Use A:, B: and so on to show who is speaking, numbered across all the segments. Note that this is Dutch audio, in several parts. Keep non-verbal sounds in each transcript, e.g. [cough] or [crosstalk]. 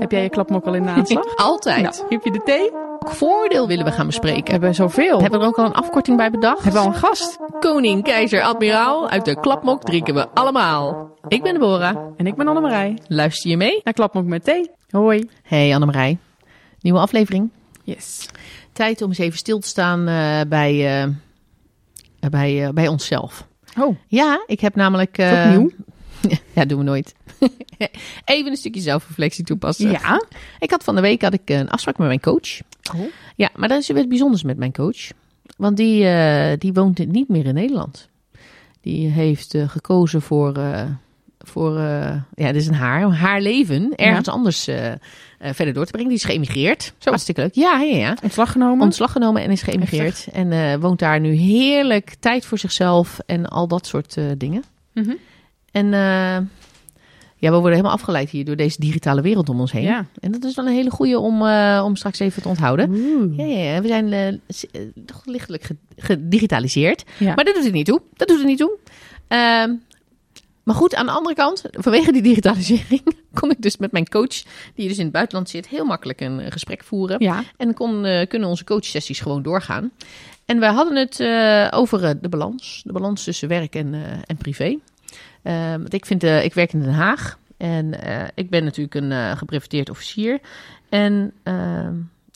A: Heb jij je klapmok al in de aanslag? [laughs]
B: Altijd.
A: Nou, heb je de thee?
B: Welk voordeel willen we gaan bespreken?
A: We hebben zoveel.
B: Hebben we er ook al een afkorting bij bedacht?
A: Hebben we al een gast?
B: Koning, keizer, admiraal. Uit de klapmok drinken we allemaal. Ik ben Deborah.
A: En ik ben Annemarij.
B: Luister je mee?
A: Naar klapmok met thee. Hoi.
B: Hey Annemarij. Nieuwe aflevering.
A: Yes.
B: Tijd om eens even stil te staan eh, bij, eh, bij, eh, bij onszelf.
A: Oh,
B: Ja, ik heb namelijk...
A: nieuw? [laughs]
B: Ja, doen we nooit. [laughs] even een stukje zelfreflectie toepassen.
A: Ja.
B: Ik had van de week had ik een afspraak met mijn coach.
A: Oh.
B: Ja, maar dat is weer bijzonders met mijn coach. Want die, eh, die woont niet meer in Nederland. Die heeft eh, gekozen voor, eh, voor ja, dit is een haar, haar leven ergens anders verder door te brengen. Die is geëmigreerd.
A: Zo.
B: Hartstikke leuk. Ja, ja, ja.
A: Ontslag genomen?
B: Ontslag genomen en is geëmigreerd. En woont daar nu heerlijk tijd voor zichzelf en al dat soort dingen.
A: Mhm.
B: En eh, ja, we worden helemaal afgeleid hier door deze digitale wereld om ons heen.
A: Ja.
B: En dat is wel een hele goede om, eh, om straks even te onthouden.
A: Oeh.
B: Ja, ja, ja, we zijn eh, toch lichtelijk ge- gedigitaliseerd.
A: Ja.
B: Maar dat doet er niet toe. Dat doet er niet toe. Ehm, maar goed, aan de andere kant, vanwege die digitalisering, [laughs] kon ik dus met mijn coach, die dus in het buitenland zit, heel makkelijk een gesprek voeren.
A: Ja.
B: En kon, kunnen onze coachsessies gewoon doorgaan. En we hadden het over de balans. De balans tussen werk en, en privé. Ehm, want ik, vind, eh, ik werk in Den Haag. En eh, ik ben natuurlijk een eh gebreveteerd officier. En ehm,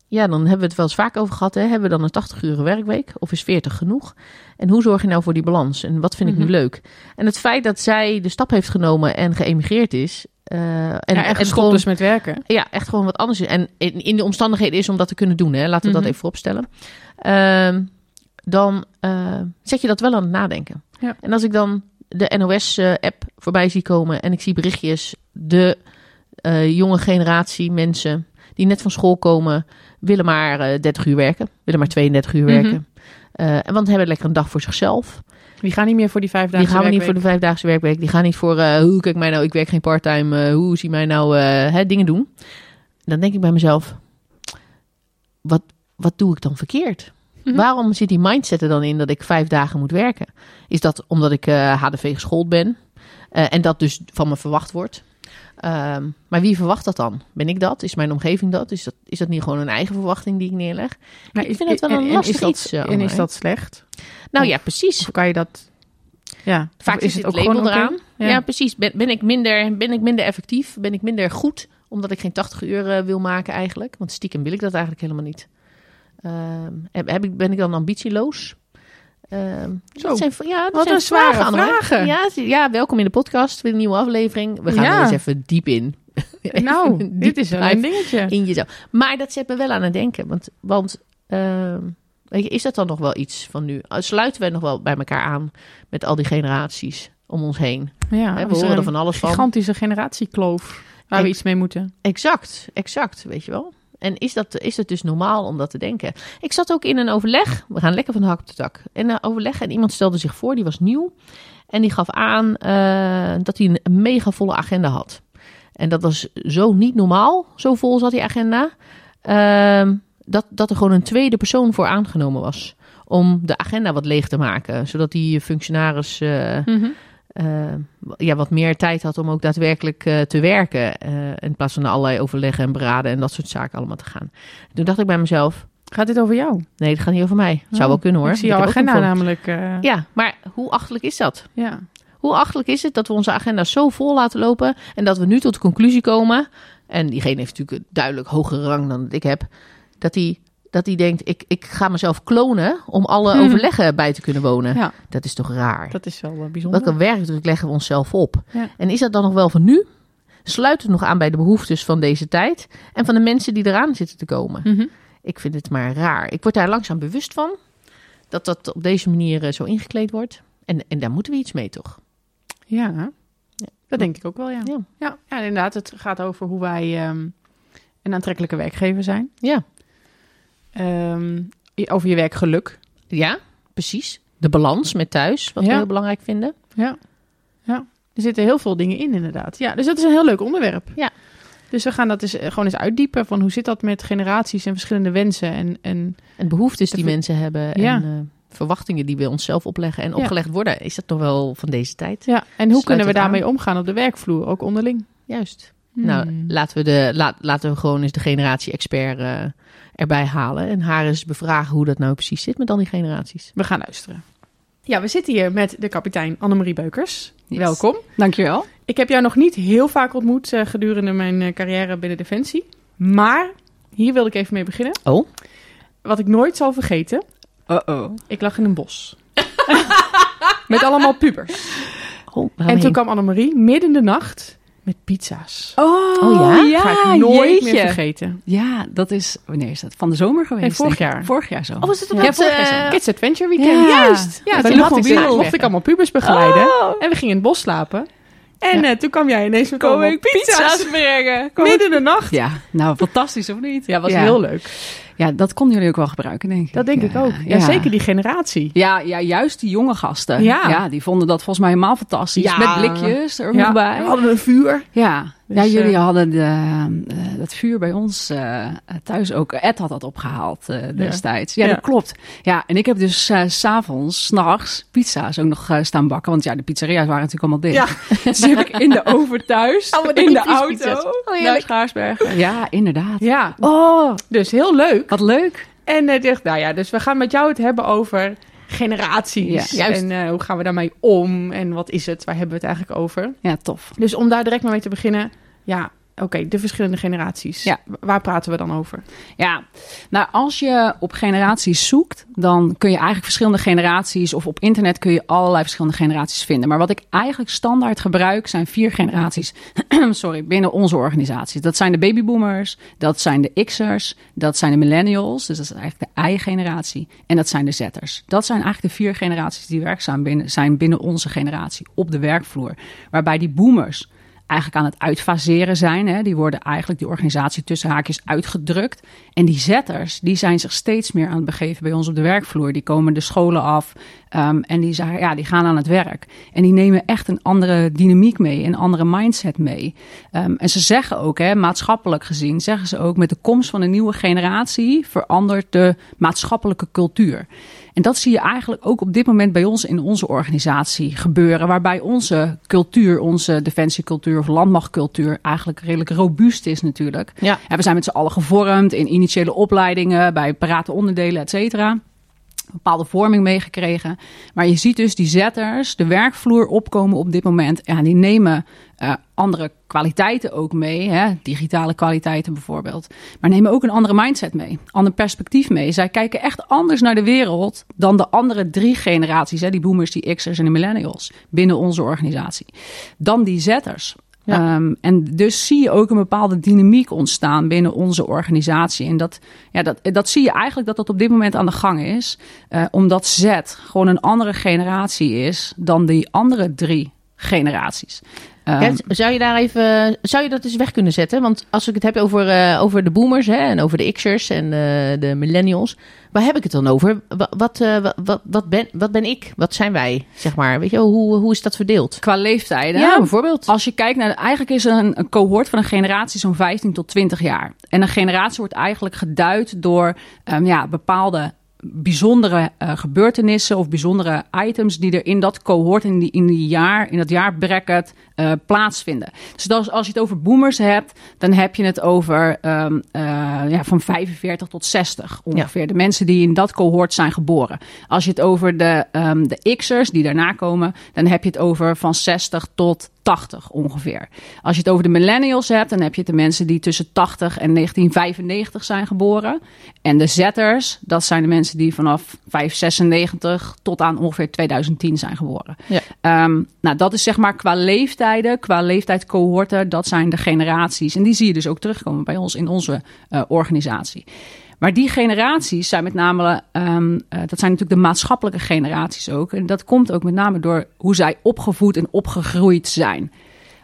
B: ja, dan hebben we het wel eens vaak over gehad. Hè? Hebben we dan een 80 uur werkweek? Of is 40 genoeg? En hoe zorg je nou voor die balans? En wat vind ik
A: Mhm.
B: nu leuk? En het feit dat zij de stap heeft genomen en geëmigreerd is. eh, en,
A: ja, echt
B: gewoon-
A: dus met werken.
B: ja, echt gewoon wat anders. is. En in, in de omstandigheden is om dat te kunnen doen. Hè? Laten we
A: Mhm.
B: dat even vooropstellen. Ehm, dan zet je dat wel aan het nadenken.
A: Ja.
B: En als ik dan de NOS-app voorbij zie komen en ik zie berichtjes, de eh, jonge generatie mensen die net van school komen, willen maar eh 30 uur werken, willen maar 32 uur
A: Mhm.
B: werken. Eh, en want hebben lekker een dag voor zichzelf.
A: Die gaan niet meer voor die vijf dagen
B: Die gaan we niet voor de vijfdaagse werkweek. Die gaan niet voor eh, hoe kijk mij nou, ik werk geen parttime. eh, hoe zie mij nou eh, hè, dingen doen. Dan denk ik bij mezelf, wat, wat doe ik dan verkeerd?
A: Mhm.
B: Waarom zit die mindset er dan in dat ik vijf dagen moet werken? Is dat omdat ik eh, HDV geschoold ben eh, en dat dus van me verwacht wordt? Ehm, maar wie verwacht dat dan? Ben ik dat? Is mijn omgeving dat? Is dat, is dat niet gewoon een eigen verwachting die ik neerleg?
A: Maar
B: ik vind het wel een
A: en- en
B: lastig
A: is dat,
B: iets, eh,
A: En is dat slecht?
B: Nou
A: Of-
B: ja, precies.
A: Of kan je dat... Ja.
B: Vaak is het, label
A: oké?
B: eraan. Ja,
A: Ja.
B: precies. Ben, ben, ik minder, ben ik minder effectief? Ben ik minder goed? Omdat ik geen 80 uur wil maken eigenlijk. Want stiekem wil ik dat eigenlijk helemaal niet. Ehm, heb, ik, ben ik dan ambitieloos? Ehm,
A: Zo.
B: dat zijn, ja, dat
A: Wat
B: zijn
A: een zware
B: vragen. Ja, ja, welkom in de podcast. Weer een nieuwe aflevering. We gaan
A: Ja.
B: er eens even diep in. [laughs]
A: Nou, dit is een dingetje.
B: in jezelf. Maar dat zet me wel aan het denken. Want, want ehm, weet je, is dat dan nog wel iets van nu? Sluiten we nog wel bij elkaar aan met al die generaties om ons heen?
A: Ja,
B: we horen
A: een
B: er van alles van.
A: gigantische generatiekloof waar we iets mee moeten.
B: Exact, exact, weet je wel. En is dat, is het dus normaal om dat te denken? Ik zat ook in een overleg. We gaan lekker van de hak op de tak. In een overleg en iemand stelde zich voor, die was nieuw. En die gaf aan eh, dat hij een mega volle agenda had. En dat was zo niet normaal. Zo vol zat die agenda. Ehm, dat, dat er gewoon een tweede persoon voor aangenomen was. Om de agenda wat leeg te maken. Zodat die functionaris eh, eh, ja, wat meer tijd had om ook daadwerkelijk eh, te werken. eh, in plaats van naar allerlei overleggen en beraden en dat soort zaken allemaal te gaan. Toen dacht ik bij mezelf,
A: Gaat dit over jou?
B: nee, het gaat niet over mij. Zou
A: Oh,
B: wel kunnen hoor.
A: Ik zie jouw agenda namelijk.
B: Ja, maar hoe achtelijk is dat?
A: ja.
B: Hoe achtelijk is het dat we onze agenda zo vol laten lopen en dat we nu tot de conclusie komen, en diegene heeft natuurlijk een duidelijk hogere rang dan ik heb, dat hij dat hij denkt, ik, ik ga mezelf klonen om alle
A: Hmm.
B: overleggen bij te kunnen wonen.
A: ja,
B: Dat is toch raar?
A: dat is wel eh, bijzonder.
B: Welke werkdruk leggen we onszelf op?
A: Ja.
B: En is dat dan nog wel van nu? Sluit het nog aan bij de behoeftes van deze tijd en van de mensen die eraan zitten te komen?
A: Mhm.
B: Ik vind het maar raar. Ik word daar langzaam bewust van dat dat op deze manier eh, zo ingekleed wordt. En, en daar moeten we iets mee, toch?
A: Ja, dat denk ik ook wel, ja.
B: Ja.
A: Ja, ja inderdaad. Het gaat over hoe wij ehm, een aantrekkelijke werkgever zijn.
B: Ja,
A: Ehm, over je werkgeluk.
B: ja precies. De balans met thuis, wat we heel belangrijk vinden.
A: Ja. ja, er zitten heel veel dingen in, inderdaad. Ja, dus dat is een heel leuk onderwerp.
B: Ja.
A: Dus we gaan dat eens, eh, gewoon eens uitdiepen van hoe zit dat met generaties en verschillende wensen. En, en
B: En behoeftes die mensen hebben
A: Ja.
B: en eh, verwachtingen die we onszelf opleggen en
A: Ja.
B: opgelegd worden. Is dat toch wel van deze tijd?
A: Ja, en hoe
B: Sluit
A: kunnen we
B: aan.
A: daarmee omgaan op de werkvloer, ook onderling?
B: Juist. Nou,
A: Hmm.
B: laten we, de, laat, laten we gewoon eens de generatie-expert eh, erbij halen. En haar eens bevragen hoe dat nou precies zit met al die generaties.
A: We gaan luisteren. Ja, we zitten hier met de kapitein Annemarie Beukers.
C: Yes.
A: Welkom.
C: Dankjewel.
A: Ik heb jou nog niet heel vaak ontmoet eh, gedurende mijn eh, carrière binnen Defensie. Maar hier wil ik even mee beginnen.
B: Oh?
A: Wat ik nooit zal vergeten.
C: Uh-oh.
A: Ik lag in een bos. [laughs] met allemaal pubers.
B: oh
A: En toen kwam Annemarie midden in de nacht met pizza's.
C: Oh,
B: Oh ja?
A: Ga ik nooit
C: jeetje.
A: meer vergeten.
C: Ja, dat is... Wanneer is dat? Van de zomer geweest?
A: Nee, vorig jaar.
C: Vorig jaar zo.
B: Oh, was het op
A: Ja,
B: dat...
A: vorig jaar
B: eh,
A: zo. Kids Adventure Weekend.
C: Ja.
A: Juist. Ja, toen had ik, mocht ik allemaal pubers begeleiden.
C: Oh.
A: En we gingen in het bos slapen. En
B: Ja.
A: eh, toen kwam jij ineens met
C: Kom
A: allemaal
C: ik
A: pizza's.
C: pizza's brengen? Kom [laughs]
A: Midden in de nacht.
C: Ja, nou fantastisch of niet?
A: Ja, was
C: ja.
A: heel leuk.
C: Ja, dat konden jullie ook wel gebruiken, denk ik.
A: Dat denk ik ook. Ja, zeker die generatie.
C: Ja, ja, juist die jonge gasten.
A: Ja.
C: die vonden dat volgens mij helemaal fantastisch.
A: Ja.
C: Met blikjes er
A: Ja,
C: nog bij.
A: we hadden een vuur.
C: Ja,
A: Dus,
C: ja jullie
A: eh,
C: hadden de, eh, dat vuur bij ons eh, thuis ook. Ed had dat opgehaald eh, destijds. Ja,
A: Ja.
C: dat klopt. Ja, en ik heb dus s s'avonds, s'nachts, pizza's ook nog staan bakken. Want ja, de pizzeria's waren natuurlijk allemaal dicht. [laughs] Dus die heb ik in de oven thuis, in de auto.
A: Oh,
C: naar. Schaarsbergen. Ja, inderdaad.
A: Ja,
C: Oh,
A: dus heel leuk.
C: Wat leuk.
A: En ik dacht, nou ja, dus we gaan met jou het hebben over generaties.
C: Ja,
B: juist.
A: En eh, hoe gaan we daarmee om? En wat is het? Waar hebben we het eigenlijk over?
C: Ja, tof.
A: Dus om daar direct maar mee te beginnen. Ja, oké, de verschillende generaties.
C: Ja.
A: Waar praten we dan over?
C: Ja, nou als je op generaties zoekt, dan kun je eigenlijk verschillende generaties of op internet kun je allerlei verschillende generaties vinden. Maar wat ik eigenlijk standaard gebruik zijn vier generaties, [clears throat] sorry, binnen onze organisatie. Dat zijn de babyboomers, dat zijn de X'ers, dat zijn de millennials, dus dat is eigenlijk de I-generatie, en dat zijn de Z'ers. Dat zijn eigenlijk de vier generaties die werkzaam binnen, zijn binnen onze generatie op de werkvloer. Waarbij die boomers eigenlijk aan het uitfaseren zijn. Hè. Die worden eigenlijk die organisatie tussen haakjes uitgedrukt. En die zetters, die zijn zich steeds meer aan het begeven bij ons op de werkvloer. Die komen de scholen af ehm, en die, ja, die gaan aan het werk. En die nemen echt een andere dynamiek mee, een andere mindset mee. Ehm, en ze zeggen ook, hè, maatschappelijk gezien, zeggen ze ook... met de komst van een nieuwe generatie verandert de maatschappelijke cultuur. En dat zie je eigenlijk ook op dit moment bij ons in onze organisatie gebeuren. Waarbij onze cultuur, onze defensiecultuur of landmachtcultuur eigenlijk redelijk robuust is natuurlijk.
B: Ja.
C: En we zijn met z'n allen gevormd in initiële opleidingen, bij parate onderdelen, et cetera. Bepaalde vorming meegekregen. Maar je ziet dus die zetters de werkvloer opkomen op dit moment. Ja, die nemen eh, andere kwaliteiten ook mee. Hè? Digitale kwaliteiten bijvoorbeeld. Maar nemen ook een andere mindset mee. Ander perspectief mee. Zij kijken echt anders naar de wereld dan de andere drie generaties. Hè? Die boomers, die X'ers en de millennials. Binnen onze organisatie. Dan die zetters. Ehm, en dus zie je ook een bepaalde dynamiek ontstaan binnen onze organisatie. En dat, ja, dat, dat zie je eigenlijk dat dat op dit moment aan de gang is. Eh, omdat Z gewoon een andere generatie is dan die andere drie generaties.
B: Gert, zou je daar even, zou je dat eens weg kunnen zetten? Want als ik het heb over, eh, over de boomers hè, en over de X'ers en eh, de millennials, waar heb ik het dan over? Wa- Wat, eh, wa- wat, wat, ben, wat ben ik? Wat zijn wij? Zeg maar, weet je, hoe, hoe is dat verdeeld?
C: qua leeftijden.
B: Ja, bijvoorbeeld.
C: Als je kijkt naar, eigenlijk is een, een cohort van een generatie zo'n 15 tot 20 jaar. En een generatie wordt eigenlijk geduid door ehm, ja, bepaalde bijzondere eh, gebeurtenissen of bijzondere items die er in dat cohort, in, die, in, die jaar, in dat jaarbracket eh, plaatsvinden. Dus als, als je het over boomers hebt, dan heb je het over ehm, eh, ja, van 45 tot 60 ongeveer. De mensen die in dat cohort zijn geboren. Als je het over de, ehm, de X'ers die daarna komen, dan heb je het over van 60 tot 80 ongeveer. Als je het over de millennials hebt, dan heb je het de mensen die tussen 80 en 1995 zijn geboren. En de zetters, dat zijn de mensen die vanaf 596 tot aan ongeveer 2010 zijn geboren.
B: Ja.
C: Ehm, nou, dat is zeg maar qua leeftijden, qua leeftijdscohorten, dat zijn de generaties. En die zie je dus ook terugkomen bij ons in onze eh, organisatie. Maar die generaties zijn met name, ehm, eh, dat zijn natuurlijk de maatschappelijke generaties ook. En dat komt ook met name door hoe zij opgevoed en opgegroeid zijn.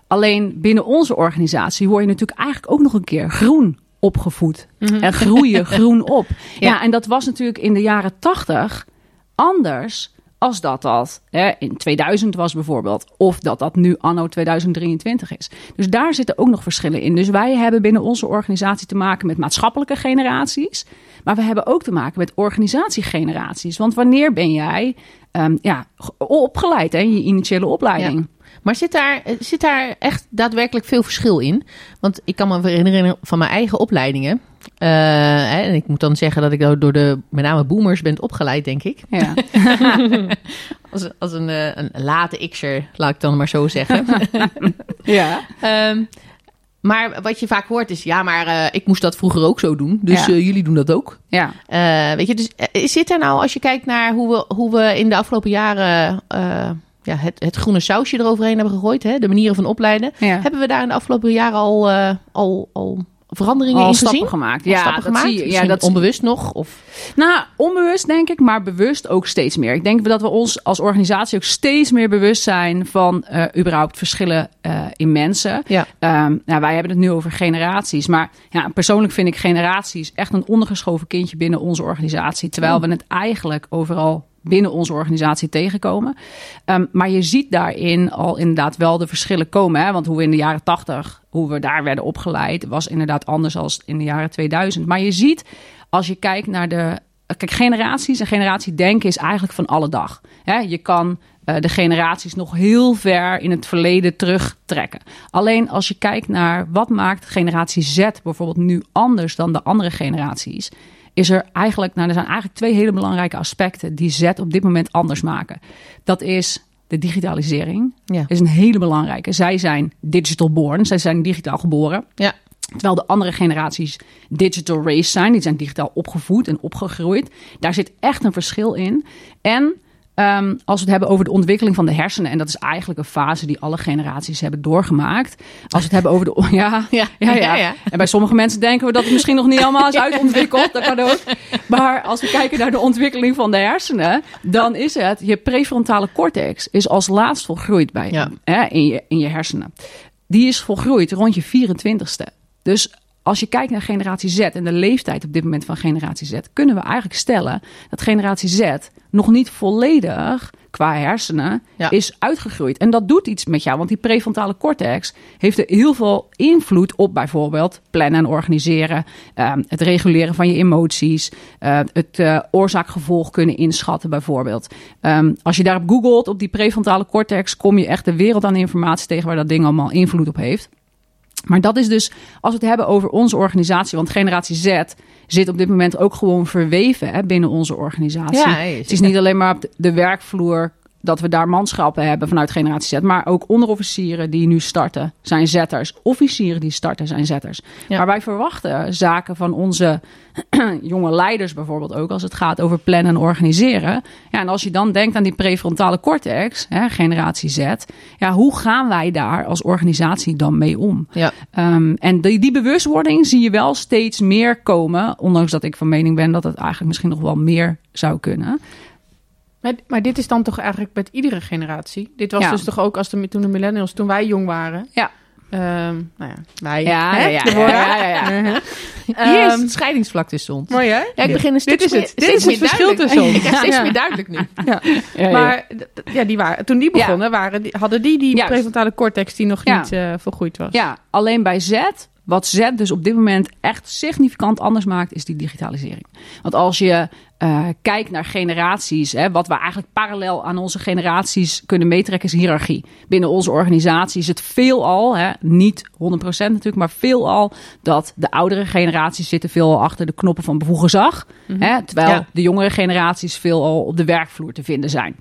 C: Alleen binnen onze organisatie word je natuurlijk eigenlijk ook nog een keer groen opgevoed. En groeien [laughs] groen op. Ja.
B: Ja.
C: en dat was natuurlijk in de jaren tachtig anders als dat dat hè, in 2000 was bijvoorbeeld. Of dat dat nu anno 2023 is. Dus daar zitten ook nog verschillen in. Dus wij hebben binnen onze organisatie te maken met maatschappelijke generaties. Maar we hebben ook te maken met organisatiegeneraties. Want wanneer ben jij ehm, ja, ge- opgeleid hè, je initiële opleiding?
B: Maar zit daar, zit daar echt daadwerkelijk veel verschil in? Want ik kan me herinneren van mijn eigen opleidingen. Eh, en ik moet dan zeggen dat ik door de met name boomers ben opgeleid, denk ik.
C: Ja. [laughs]
B: Als, als een, eh, een late x'er, laat ik dan maar zo zeggen. [laughs]
C: ja.
B: Ehm, maar wat je vaak hoort is, ja, maar eh, ik moest dat vroeger ook zo doen. Dus
C: Ja.
B: jullie doen dat ook.
C: Ja.
B: Weet je, dus zit er nou, als je kijkt naar hoe we, hoe we in de afgelopen jaren ja, het, het groene sausje eroverheen hebben gegooid, hè, de manieren van opleiden,
C: ja.
B: hebben we daar in de afgelopen jaren al, al, al veranderingen in
C: stappen
B: gezien?
C: gemaakt.
B: Al
C: Ja,
B: stappen
C: dat
B: gemaakt?
C: zie je. Ja, dat
B: onbewust nog? Of...
C: Nou, onbewust denk ik, maar bewust ook steeds meer. Ik denk dat we ons als organisatie ook steeds meer bewust zijn van eh, überhaupt verschillen eh, in mensen.
B: Ja.
C: Ehm, nou, wij hebben het nu over generaties, maar ja, persoonlijk vind ik generaties echt een ondergeschoven kindje binnen onze organisatie. Terwijl
B: Oh.
C: we het eigenlijk overal binnen onze organisatie tegenkomen. Ehm, maar je ziet daarin al inderdaad wel de verschillen komen. Hè? Want hoe we in de jaren 80, hoe we daar werden opgeleid, was inderdaad anders dan in de jaren 2000. Maar je ziet, als je kijkt naar de. Kijk, generaties en generatiedenken is eigenlijk van alle dag. Hè? Je kan eh, de generaties nog heel ver in het verleden terugtrekken. Alleen als je kijkt naar wat maakt generatie Z bijvoorbeeld nu anders dan de andere generaties, is er eigenlijk, nou, er zijn eigenlijk twee hele belangrijke aspecten die Z op dit moment anders maken. Dat is de digitalisering.
B: Ja.
C: is een hele belangrijke. Zij zijn digital born, zij zijn digitaal geboren.
B: Ja.
C: Terwijl de andere generaties digital race zijn. Die zijn digitaal opgevoed en opgegroeid. Daar zit echt een verschil in. En ehm, als we het hebben over de ontwikkeling van de hersenen... en dat is eigenlijk een fase die alle generaties hebben doorgemaakt. Als we het hebben over de... [laughs] Ja, [laughs]
B: Ja.
C: ja, ja.
B: Ja, ja.
C: En bij sommige mensen denken we dat het misschien nog niet allemaal is uitontwikkeld. Dat kan ook. Maar als we kijken naar de ontwikkeling van de hersenen... dan is het, je prefrontale cortex is als laatst volgroeid bij,
B: Ja.
C: hè, in, je, in je hersenen. Die is volgroeid rond je 24ste. Dus als je kijkt naar generatie Z en de leeftijd op dit moment van generatie Z... kunnen we eigenlijk stellen dat generatie Z nog niet volledig qua hersenen
B: Ja.
C: is uitgegroeid. En dat doet iets met jou, want die prefrontale cortex heeft er heel veel invloed op bijvoorbeeld plannen en organiseren, ehm, het reguleren van je emoties, eh, het eh, oorzaak-gevolg kunnen inschatten bijvoorbeeld. Ehm, als je daarop googelt, op die prefrontale cortex, kom je echt de wereld aan informatie tegen waar dat ding allemaal invloed op heeft. Maar dat is dus, als we het hebben over onze organisatie, want generatie Z zit op dit moment ook gewoon verweven hè, binnen onze organisatie.
B: Ja,
C: Het is niet alleen maar op de- de werkvloer dat we daar manschappen hebben vanuit generatie Z, maar ook onderofficieren die nu starten zijn zetters, officieren die starten zijn zetters.
B: Ja.
C: Maar wij verwachten zaken van onze [clears throat] jonge leiders bijvoorbeeld ook als het gaat over plannen en organiseren. Ja, en als je dan denkt aan die prefrontale cortex, hè, generatie Z, ja, hoe gaan wij daar als organisatie dan mee om?
B: Ja.
C: Ehm, en die, die bewustwording zie je wel steeds meer komen. Ondanks dat ik van mening ben dat het eigenlijk misschien nog wel meer zou kunnen.
A: Maar, maar dit is dan toch eigenlijk met iedere generatie? Dit was
C: Ja.
A: dus toch ook als de, toen de millennials, toen wij jong waren?
C: Ja.
A: Ehm, nou ja, wij.
C: Ja,
A: hè,
C: ja, ja.
A: Mhm. [laughs]
B: Hier is
A: Ehm,
B: het scheidingsvlak tussen ons.
A: Mooi hè?
B: Ja, ik begin een
A: Dit is het. Dit is het verschil tussen ons. [laughs]
B: Ik krijg steeds
A: Ja.
B: meer duidelijk nu. [laughs]
A: Maar ja, die waren, toen die begonnen, waren, die, hadden die die prefrontale cortex die nog niet eh volgroeid was.
C: Ja, alleen bij Z, wat Z dus op dit moment echt significant anders maakt, is die digitalisering. Want als je eh, kijkt naar generaties, hè, wat we eigenlijk parallel aan onze generaties kunnen meetrekken, is hiërarchie. Binnen onze organisatie is het veelal, hè, niet 100% natuurlijk, maar veelal dat de oudere generaties zitten veelal achter de knoppen van bevoegd gezag. Hè, terwijl
B: Ja.
C: de jongere generaties veelal op de werkvloer te vinden zijn.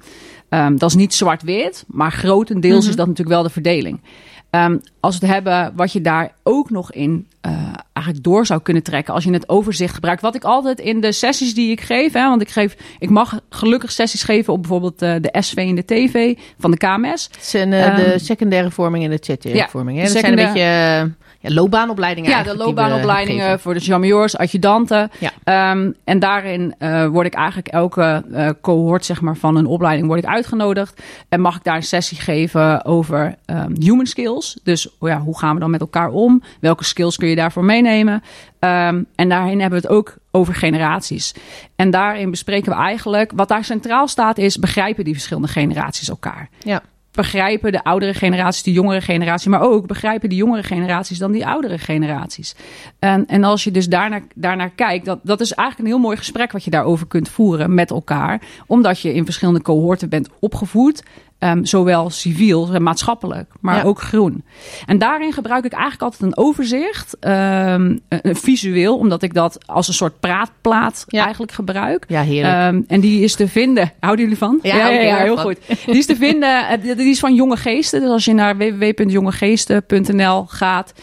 C: Ehm, dat is niet zwart-wit, maar grotendeels is dat natuurlijk wel de verdeling. Ehm, als we het hebben wat je daar ook nog in eh, eigenlijk door zou kunnen trekken als je het overzicht gebruikt. Wat ik altijd in de sessies die ik geef, hè, want ik, geef, ik mag gelukkig sessies geven op bijvoorbeeld eh, de SV en de TV van de KMS.
B: Het zijn eh, de
C: Ehm,
B: secundaire vorming en de tertiaire vorming. Hè? Dat zijn een beetje ja, loopbaanopleidingen
C: Ja, de
B: we
C: loopbaanopleidingen voor de jamioors, adjudanten.
B: Ja.
C: Ehm, en daarin eh, word ik eigenlijk elke eh, cohort zeg maar, van een opleiding word ik uitgenodigd. En mag ik daar een sessie geven over ehm, human skills. Dus oh ja, hoe gaan we dan met elkaar om? Welke skills kun je daarvoor meenemen? Ehm, en daarin hebben we het ook over generaties. En daarin bespreken we eigenlijk, wat daar centraal staat, is begrijpen die verschillende generaties elkaar
B: Ja.
C: Begrijpen de oudere generaties, de jongere generatie, maar ook begrijpen die jongere generaties dan die oudere generaties. En, en als je dus daarnaar, daarnaar kijkt, dat, dat is eigenlijk een heel mooi gesprek wat je daarover kunt voeren met elkaar, omdat je in verschillende cohorten bent opgevoed. Ehm, zowel civiel, eh, maatschappelijk, maar
B: Ja.
C: ook groen. En daarin gebruik ik eigenlijk altijd een overzicht, ehm, eh, eh, visueel, omdat ik dat als een soort praatplaat
B: Ja.
C: eigenlijk gebruik.
B: Ja, heerlijk.
C: Ehm, en die is te vinden. Houden jullie van?
B: Ja, heel erg
C: heel
B: van.
C: goed. Die is te vinden. eh, Die is van Jonge Geesten. Dus als je naar www.jongegeesten.nl gaat,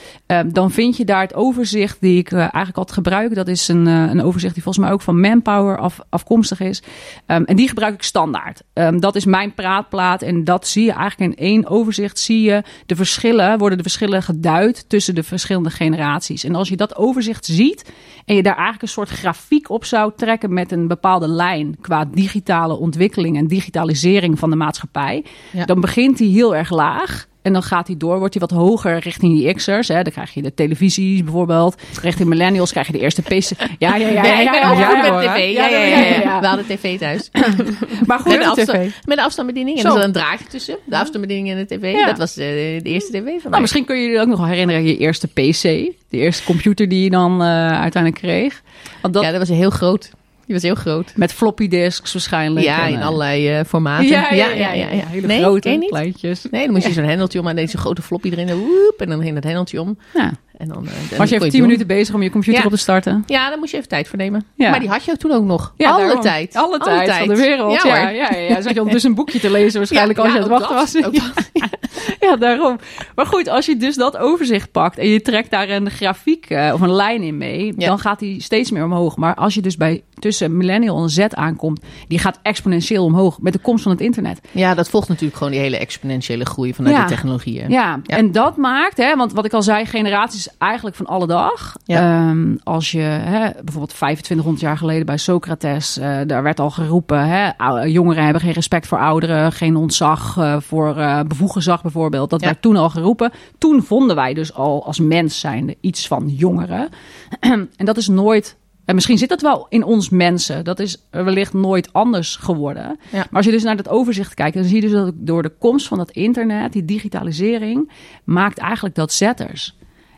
C: dan vind je daar het overzicht die ik eigenlijk altijd gebruik. Dat is een, een overzicht die volgens mij ook van Manpower af, afkomstig is. En die gebruik ik standaard. Dat is mijn praatplaat. En dat zie je eigenlijk in één overzicht. Zie je de verschillen, worden de verschillen geduid tussen de verschillende generaties. En als je dat overzicht ziet en je daar eigenlijk een soort grafiek op zou trekken met een bepaalde lijn qua digitale ontwikkeling en digitalisering van de maatschappij,
B: Ja.
C: dan begint die heel erg laag. En dan gaat hij door, wordt hij wat hoger richting die X'ers. Hè. Dan krijg je de televisies bijvoorbeeld. Richting millennials krijg je de eerste PC. Ja, ja, ja. ja, ja, ja.
B: We hadden tv thuis. [clears throat]
C: Maar goed,
B: Met
A: de tv.
B: met een afstandsbediening. En er zat een draadje tussen. De afstandsbediening en de tv. Dat was eh, de eerste tv van
C: Nou,
B: mij.
C: misschien kun je je ook nog herinneren je eerste PC. De eerste computer die je dan eh, uiteindelijk kreeg. Want dat
B: Ja, dat was heel groot. Die was heel groot.
C: met floppy disks waarschijnlijk.
B: Ja,
C: En,
B: in
C: eh,
B: allerlei eh, formaten.
C: Ja, ja, ja, ja, Hele
B: Nee,
C: grote, kleintjes.
B: Nee, dan moest je zo'n hendeltje om en deed zo'n grote floppy erin. En, woep, en dan ging dat hendeltje om.
C: Ja.
B: En dan, eh, dan
C: Was je even
B: het
C: tien minuten bezig om je computer
B: Ja.
C: op te starten?
B: Ja, daar moest je even tijd voor nemen.
C: Ja.
B: Maar die had je toen ook nog.
C: Ja,
B: alle
C: daarom.
B: tijd.
C: Alle tijd van de wereld.
B: Ja,
C: Ja, ja, ja. Zat je ondertussen een boekje te lezen waarschijnlijk
B: Ja,
C: als je aan het
B: ook
C: wachten
B: dat.
C: was. [laughs] Ja. daarom. Maar goed, als je dus dat overzicht pakt en je trekt daar een grafiek eh, of een lijn in mee,
B: Ja.
C: dan gaat die steeds meer omhoog. Maar als je dus bij tussen millennial en Z aankomt, die gaat exponentieel omhoog met de komst van het internet.
B: Ja, dat volgt natuurlijk gewoon die hele exponentiële groei vanuit
C: Ja.
B: de technologieën.
C: Ja,
B: Ja.
C: en dat maakt, hè, want wat ik al zei, generaties eigenlijk van alle dag. Ehm, als je hè, bijvoorbeeld 2500 jaar geleden bij Socrates, eh, daar werd al geroepen, hè, jongeren hebben geen respect voor ouderen, geen ontzag eh, voor eh bevoegd gezag bijvoorbeeld. Dat
B: Ja.
C: werd toen al geroepen. Toen vonden wij dus al als mens zijnde iets van jongeren. [clears throat] en dat is nooit. En misschien zit dat wel in ons mensen. Dat is wellicht nooit anders geworden.
B: Ja.
C: Maar als je dus naar dat overzicht kijkt, dan zie je dus dat door de komst van dat internet, die digitalisering, maakt eigenlijk dat zetters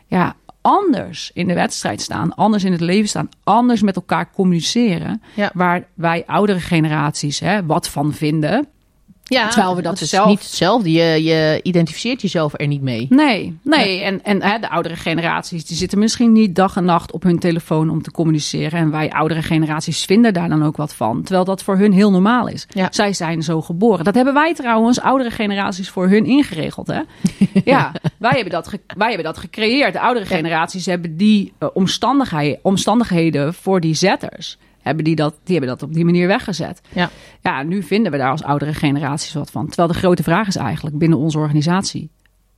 C: ja, anders in de wedstrijd staan, anders in het leven staan, anders met elkaar communiceren.
B: Ja.
C: Waar wij oudere generaties hè, wat van vinden.
B: Ja,
C: Terwijl we dat
B: is
C: zelf-
B: niet hetzelfde. Je, je identificeert jezelf er niet mee.
C: Nee, nee. En, en hè, de oudere generaties die zitten misschien niet dag en nacht op hun telefoon om te communiceren. En wij oudere generaties vinden daar dan ook wat van. Terwijl dat voor hun heel normaal is.
B: Ja.
C: Zij zijn zo geboren. Dat hebben wij trouwens, oudere generaties, voor hun ingeregeld. Hè? [laughs] ja, wij hebben, dat wij hebben dat gecreëerd. De oudere generaties hebben die eh, omstandigheden, omstandigheden voor die zetters. Hebben die, dat, die hebben dat op die manier weggezet.
B: Ja.
C: Ja, nu vinden we daar als oudere generaties wat van. Terwijl de grote vraag is eigenlijk binnen onze organisatie.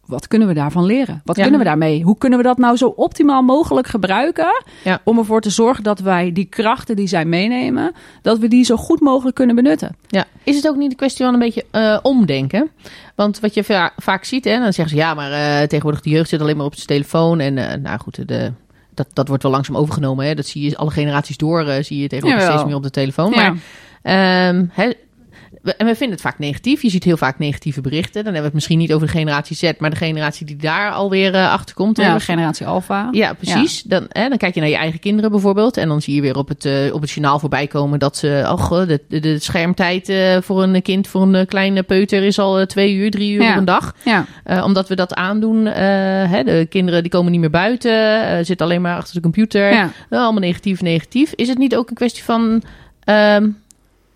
C: Wat kunnen we daarvan leren? Wat
B: Ja.
C: kunnen we daarmee? Hoe kunnen we dat nou zo optimaal mogelijk gebruiken?
B: Ja.
C: Om ervoor te zorgen dat wij die krachten die zij meenemen, dat we die zo goed mogelijk kunnen benutten.
B: Ja. Is het ook niet een kwestie van een beetje eh, omdenken? Want wat je va- vaak ziet, hè, dan zeggen ze ja, maar eh, tegenwoordig de jeugd zit alleen maar op zijn telefoon. En eh, nou goed, de, dat, dat wordt wel langzaam overgenomen. Hè. Dat zie je alle generaties door, eh, zie je tegenwoordig steeds meer op de telefoon. Maar Ehm, hè, en we vinden het vaak negatief. Je ziet heel vaak negatieve berichten. Dan hebben we het misschien niet over de generatie Z, maar de generatie die daar alweer eh, achter komt.
C: Ja, de generatie Alpha.
B: Ja, precies. Dan, hè, dan kijk je naar je eigen kinderen bijvoorbeeld. En dan zie je weer op het, eh, op het journaal voorbij komen dat ze. Oh, de, de, de schermtijd voor een kind, voor een kleine peuter, is al twee uur, drie uur
C: Ja.
B: op een dag.
C: Ja.
B: Omdat we dat aandoen. hè, de kinderen die komen niet meer buiten, zitten alleen maar achter de computer.
C: Ja.
B: Allemaal negatief, negatief. Is het niet ook een kwestie van ehm,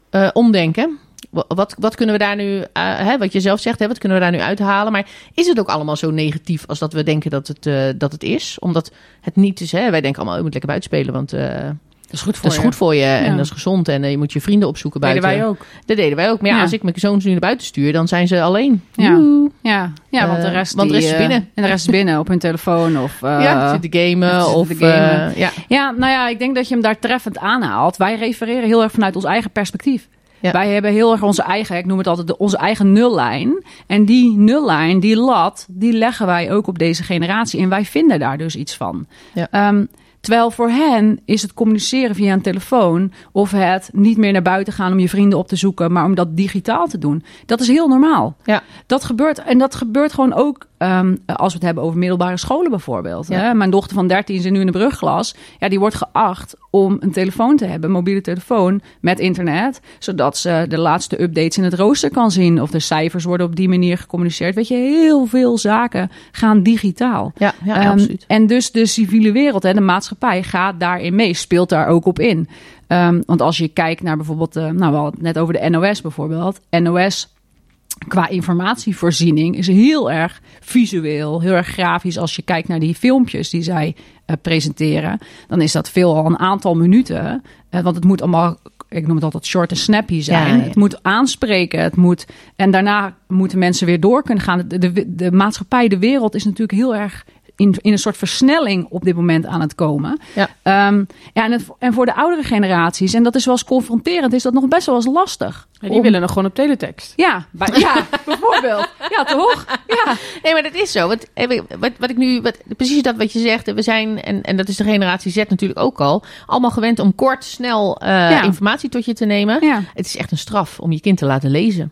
B: eh, omdenken? Wa- Wat, wat kunnen we daar nu, eh, hè, wat je zelf zegt, hè, wat kunnen we daar nu uithalen? Maar is het ook allemaal zo negatief als dat we denken dat het, eh, dat het is? Omdat het niet is, hè, wij denken allemaal, oh, je moet lekker buiten spelen, want eh,
C: Dat is goed voor
B: dat is
C: je.
B: goed voor je en
C: Ja.
B: dat is gezond. En je moet je vrienden opzoeken
C: Deden
B: buiten.
C: wij ook.
B: Dat deden wij ook. Maar ja,
C: Ja.
B: als ik mijn zoons nu naar buiten stuur, dan zijn ze alleen.
C: Ja. Ja, ja want de rest,
B: want de rest is binnen.
C: En de rest is binnen op hun telefoon. Of, [laughs] eh,
B: ja, zitten gamen of...
C: te gamen.
B: eh, ja.
C: Ja, nou ja, ik denk dat je hem daar treffend aanhaalt. Wij refereren heel erg vanuit ons eigen perspectief.
B: Ja.
C: Wij hebben heel erg onze eigen, ik noem het altijd de, onze eigen nullijn. En die nullijn, die lat, die leggen wij ook op deze generatie. En wij vinden daar dus iets van.
B: Ja.
C: Ehm, Terwijl voor hen is het communiceren via een telefoon of het niet meer naar buiten gaan om je vrienden op te zoeken, maar om dat digitaal te doen. Dat is heel normaal.
B: Ja.
C: Dat gebeurt en dat gebeurt gewoon ook ehm, als we het hebben over middelbare scholen bijvoorbeeld.
B: Ja.
C: Hè? Mijn dochter van 13 zit nu in de brugglas. Ja, die wordt geacht om een telefoon te hebben, een mobiele telefoon met internet, zodat ze de laatste updates in het rooster kan zien of de cijfers worden op die manier gecommuniceerd. Weet je, heel veel zaken gaan digitaal.
B: Ja, ja
C: Ehm,
B: absoluut.
C: En dus de civiele wereld, hè, de maatschappij, gaat daarin mee, speelt daar ook op in. Ehm, want als je kijkt naar bijvoorbeeld, eh, nou, we hadden het net over de NOS bijvoorbeeld. NOS qua informatievoorziening is heel erg visueel, heel erg grafisch. Als je kijkt naar die filmpjes die zij eh, presenteren, dan is dat veel al een aantal minuten. Eh, want het moet allemaal, ik noem het altijd short en snappy zijn.
B: Ja.
C: Het moet aanspreken, het moet, en daarna moeten mensen weer door kunnen gaan. De, de, de maatschappij, de wereld is natuurlijk heel erg in, in een soort versnelling op dit moment aan het komen.
B: Ja.
C: Ehm, ja, en, het, en voor de oudere generaties, en dat is wel eens confronterend, is dat nog best wel eens lastig.
A: Ja, die
C: Om-
A: willen nog gewoon op teletext.
C: ja, bij- ja, [laughs] bijvoorbeeld. Ja, toch? Ja.
B: Nee, maar dat is zo. Want, eh, wat, wat ik nu, wat, precies dat wat je zegt. We zijn, en, en dat is de generatie Z natuurlijk ook al, allemaal gewend om kort, snel eh,
C: Ja.
B: informatie tot je te nemen.
C: Ja.
B: Het is echt een straf om je kind te laten lezen.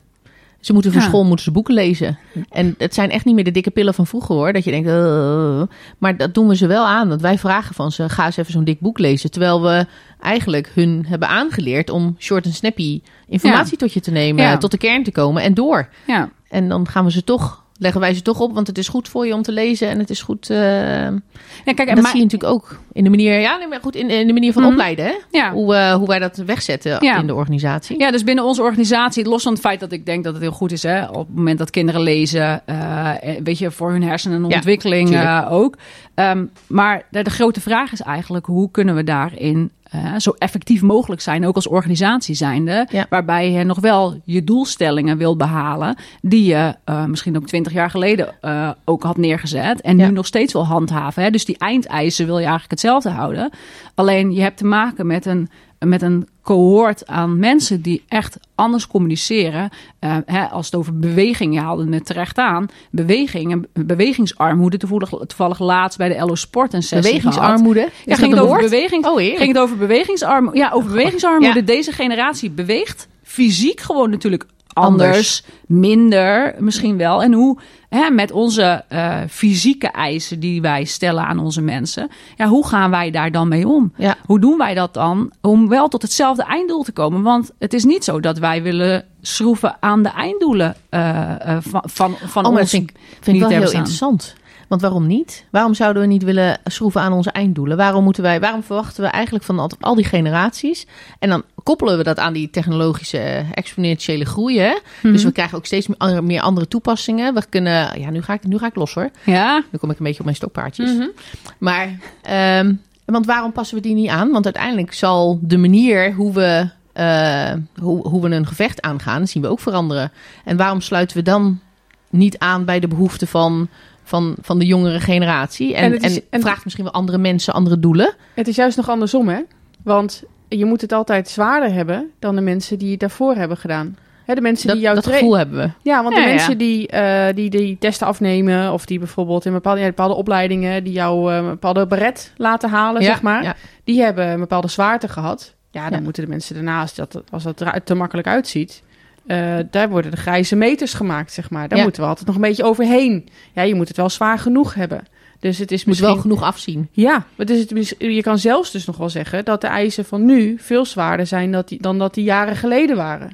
B: Ze moeten voor
C: Ja.
B: school moeten ze boeken lezen. En het zijn echt niet meer de dikke pillen van vroeger hoor. Dat je denkt, "Uh." maar dat doen we ze wel aan. Want wij vragen van ze, ga eens even zo'n dik boek lezen. Terwijl we eigenlijk hun hebben aangeleerd om short en snappy informatie tot je te nemen.
C: Ja.
B: Tot de kern te komen en door.
C: Ja.
B: En dan gaan we ze toch, leggen wij ze toch op. Want het is goed voor je om te lezen. En het is goed. eh,
C: Ja, kijk,
B: en dat
C: maar-
B: zie je natuurlijk ook in de manier, ja, nee, maar goed, in, in de manier van
C: Mhm.
B: opleiden. Hè?
C: ja.
B: Hoe, eh, hoe wij dat wegzetten
C: Ja.
B: in de organisatie.
C: Ja, dus binnen onze organisatie, los van het feit dat ik denk dat het heel goed is, hè, op het moment dat kinderen lezen, eh, weet je, voor hun hersenen en ontwikkeling ook. Ehm, maar de, de grote vraag is eigenlijk, hoe kunnen we daarin eh, zo effectief mogelijk zijn, ook als organisatie zijnde,
B: Ja.
C: waarbij je nog wel je doelstellingen wil behalen, die je eh, misschien ook twintig jaar geleden eh, ook had neergezet en
B: Ja.
C: nu nog steeds wil handhaven. Hè? Dus die eindeisen wil je eigenlijk hetzelfde houden. Alleen je hebt te maken met een, met een cohort aan mensen die echt anders communiceren. Eh, hè, als het over beweging, je haalde het terecht aan. Beweging en bewegingsarmoede. Toevallig, toevallig laatst bij de LO Sport een sessie gehad.
B: Bewegingsarmoede.
C: Ja,
B: Is
C: ging het over beweging,
B: Oh,
C: ging het over bewegingsarmoede. Ja, over bewegingsarmoede.
B: Ja.
C: Deze generatie beweegt fysiek gewoon natuurlijk anders, minder misschien wel. En hoe hè, met onze eh, fysieke eisen die wij stellen aan onze mensen, ja, hoe gaan wij daar dan mee om?
B: Ja.
C: Hoe doen wij dat dan om wel tot hetzelfde einddoel te komen? Want het is niet zo dat wij willen schroeven aan de einddoelen eh, eh, van, van, van
B: Oh,
C: ons
B: dat vind ik, vind ik wel heel interessant. Want waarom niet? Waarom zouden we niet willen schroeven aan onze einddoelen? Waarom, moeten wij, waarom verwachten we eigenlijk van al, die generaties? En dan koppelen we dat aan die technologische eh, exponentiële groei. Hè?
C: Mhm.
B: Dus we krijgen ook steeds meer andere, toepassingen. We kunnen, ja, nu ga, ik, nu ga ik los hoor.
C: Ja,
B: Nu kom ik een beetje op mijn stokpaardjes. Maar, ehm, want waarom passen we die niet aan? Want uiteindelijk zal de manier hoe we, eh, hoe, hoe we een gevecht aangaan, zien we ook veranderen. En waarom sluiten we dan niet aan bij de behoeften van, van, van de jongere generatie? En,
A: En is-
B: vraagt misschien wel andere mensen andere doelen.
A: Het is juist nog andersom, hè? Want je moet het altijd zwaarder hebben dan de mensen die het daarvoor hebben gedaan. Hè, de mensen
B: Dat,
A: die jou
B: dat gevoel hebben we.
A: Ja, want
C: Ja,
A: de
C: ja.
A: mensen die, eh, die die testen afnemen... of die bijvoorbeeld in bepaalde, ja, bepaalde opleidingen... die jou eh, een bepaalde beret laten halen, zeg maar... die hebben een bepaalde zwaarte gehad. Ja, dan moeten de mensen daarnaast, dat, als dat er te makkelijk uitziet... eh, daar worden de grijze meters gemaakt, zeg maar. Daar
B: Ja.
A: moeten we altijd nog een beetje overheen. Ja, je moet het wel zwaar genoeg hebben. Dus het is
B: Moet
A: misschien...
B: wel genoeg afzien.
A: Ja, maar dus het, je kan zelfs dus nog wel zeggen dat de eisen van nu veel zwaarder zijn die, dan dat die jaren geleden waren.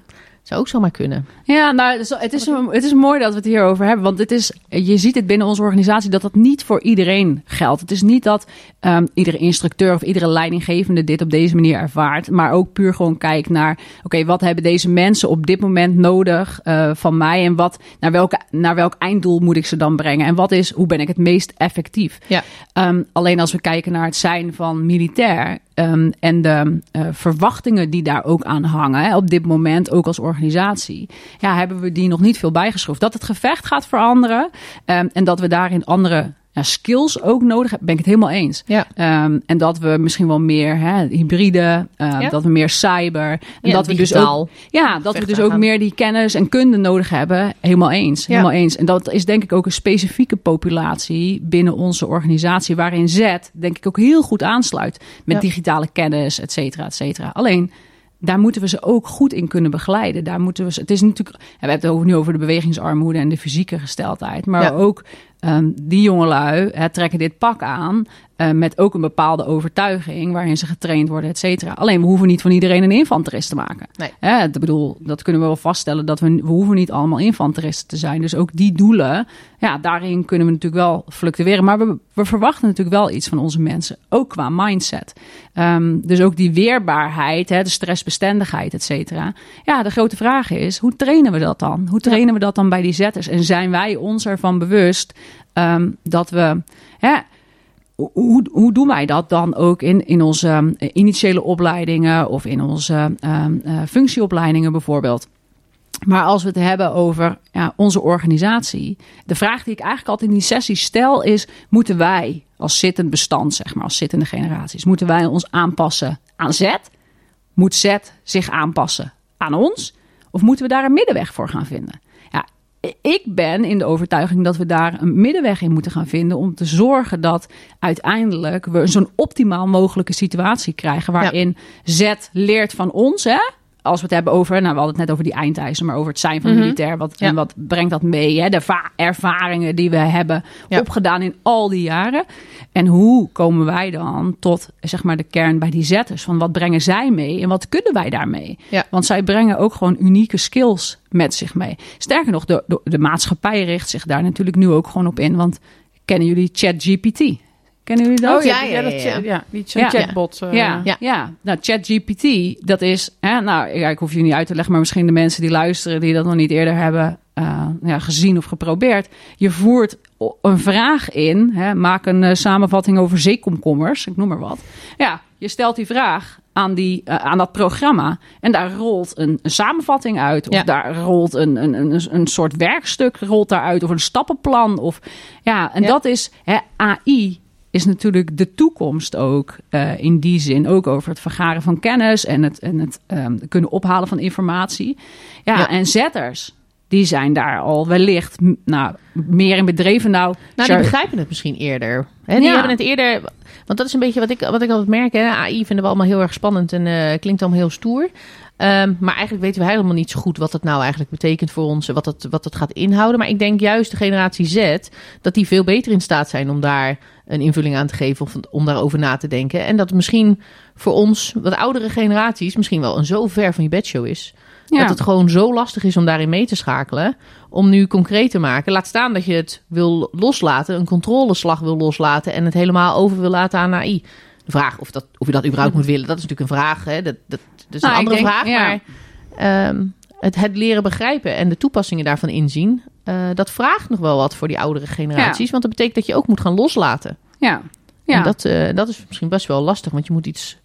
B: Zou ook zomaar kunnen.
C: Ja, nou, het is, het, is, het is mooi dat we het hierover hebben. Want het is, je ziet het binnen onze organisatie dat dat niet voor iedereen geldt. Het is niet dat ehm, iedere instructeur of iedere leidinggevende dit op deze manier ervaart. Maar ook puur gewoon kijkt naar, oké, wat hebben deze mensen op dit moment nodig eh, van mij? En wat, naar, welke, naar welk einddoel moet ik ze dan brengen? En wat is, hoe ben ik het meest effectief?
B: Ja.
C: Ehm, alleen als we kijken naar het zijn van militair ehm, en de eh, verwachtingen die daar ook aan hangen, op dit moment ook als organisatie, ja, hebben we die nog niet veel bijgeschroefd. Dat het gevecht gaat veranderen ehm, en dat we daarin andere nou, skills ook nodig hebben, ben ik het helemaal eens.
B: Ja.
C: Ehm, en dat we misschien wel meer hè, hybride, eh,
B: Ja.
C: dat we meer cyber. En
B: Ja,
C: dat we dus ook, ja, dat we dus ook
B: gaan.
C: meer die kennis en kunde nodig hebben. Helemaal eens. Helemaal eens. En dat is denk ik ook een specifieke populatie binnen onze organisatie, waarin Z denk ik ook heel goed aansluit met digitale kennis, et cetera, et cetera. Alleen daar moeten we ze ook goed in kunnen begeleiden. Daar moeten we ze, het is natuurlijk, we hebben het over, nu over de bewegingsarmoede en de fysieke gesteldheid, maar
B: Ja.
C: ook ehm, die jongelui hè, trekken dit pak aan eh, met ook een bepaalde overtuiging waarin ze getraind worden, et cetera. Alleen we hoeven niet van iedereen een infanterist te maken.
B: Nee.
C: Hè, ik bedoel, dat kunnen we wel vaststellen dat we, we hoeven niet allemaal infanteristen te zijn. Dus ook die doelen, ja, daarin kunnen we natuurlijk wel fluctueren. Maar we, we verwachten natuurlijk wel iets van onze mensen, ook qua mindset. Ehm, dus ook die weerbaarheid, hè, de stressbestendigheid, et cetera. Ja, de grote vraag is, hoe trainen we dat dan? Hoe trainen we dat dan bij die zetters? En zijn wij ons ervan bewust ehm, dat we... Hè, hoe, hoe doen wij dat dan ook in, in onze eh, initiële opleidingen of in onze ehm, eh, functieopleidingen bijvoorbeeld? Maar als we het hebben over ja, onze organisatie, de vraag die ik eigenlijk altijd in die sessies stel is: moeten wij als zittend bestand, zeg maar, als zittende generaties, moeten wij ons aanpassen aan Z? Moet Z zich aanpassen aan ons? Of moeten we daar een middenweg voor gaan vinden? Ja, ik ben in de overtuiging dat we daar een middenweg in moeten gaan vinden om te zorgen dat uiteindelijk we zo'n optimaal mogelijke situatie krijgen waarin Z leert van ons, hè? Als we het hebben over, nou, we hadden het net over die eindeisen, maar over het zijn van
B: Mhm.
C: militair. Wat,
B: Ja.
C: En wat brengt dat mee? Hè? De va- ervaringen die we hebben
B: Ja.
C: opgedaan in al die jaren. En hoe komen wij dan tot zeg maar, de kern bij die zetters? Van wat brengen zij mee en wat kunnen wij daarmee?
B: Ja.
C: Want zij brengen ook gewoon unieke skills met zich mee. Sterker nog, de, de, de maatschappij richt zich daar natuurlijk nu ook gewoon op in. Want kennen jullie ChatGPT? Kennen jullie dat?
B: Oh, ja, ja,
A: dat,
B: ja.
A: ja, die zo'n
C: Ja.
A: chatbot. eh,
C: Ja,
B: Ja.
C: ja. nou ChatGPT, dat is, hè, nou ja, ik hoef je niet uit te leggen, maar misschien de mensen die luisteren die dat nog niet eerder hebben eh, ja, gezien of geprobeerd. Je voert een vraag in, hè, maak een eh, samenvatting over zeekomkommers, ik noem maar wat. Ja, je stelt die vraag aan, die, aan dat programma en daar rolt een, een samenvatting uit. Of
B: Ja.
C: daar rolt een, een, een, een soort werkstuk rolt daaruit of een stappenplan. Of, ja, en
B: Ja.
C: dat is hè, AI is natuurlijk de toekomst ook eh, in die zin. Ook over het vergaren van kennis en het, en het ehm, kunnen ophalen van informatie. Ja,
B: Ja.
C: en zetters, die zijn daar al wellicht nou, meer in bedreven. Nou,
B: Nou, die begrijpen het misschien eerder. Hè, die
C: Ja.
B: hebben het eerder... Want dat is een beetje wat ik, wat ik altijd merk. Hè. AI vinden we allemaal heel erg spannend en eh, klinkt allemaal heel stoer. Ehm, maar eigenlijk weten we helemaal niet zo goed wat het nou eigenlijk betekent voor ons. en Wat het, wat het gaat inhouden. Maar ik denk juist de generatie Z, dat die veel beter in staat zijn om daar een invulling aan te geven. Of om daarover na te denken. En dat misschien voor ons, wat oudere generaties, misschien wel een zo ver van je bedshow is.
C: ja.
B: Dat het gewoon zo lastig is om daarin mee te schakelen. Om nu concreet te maken. Laat staan dat je het wil loslaten. Een controleslag wil loslaten. En het helemaal over wil laten aan AI. De vraag of, dat, of je dat überhaupt moet willen. Dat is natuurlijk een vraag. Hè? Dat, dat, dat is
C: Nou,
B: een
C: ik
B: andere
C: denk-
B: vraag.
C: ja.
B: Maar ehm, het, het leren begrijpen en de toepassingen daarvan inzien. eh, dat vraagt nog wel wat voor die oudere generaties. Want dat betekent dat je ook moet gaan loslaten.
C: ja. Ja.
B: En dat, eh, dat is misschien best wel lastig. Want je moet iets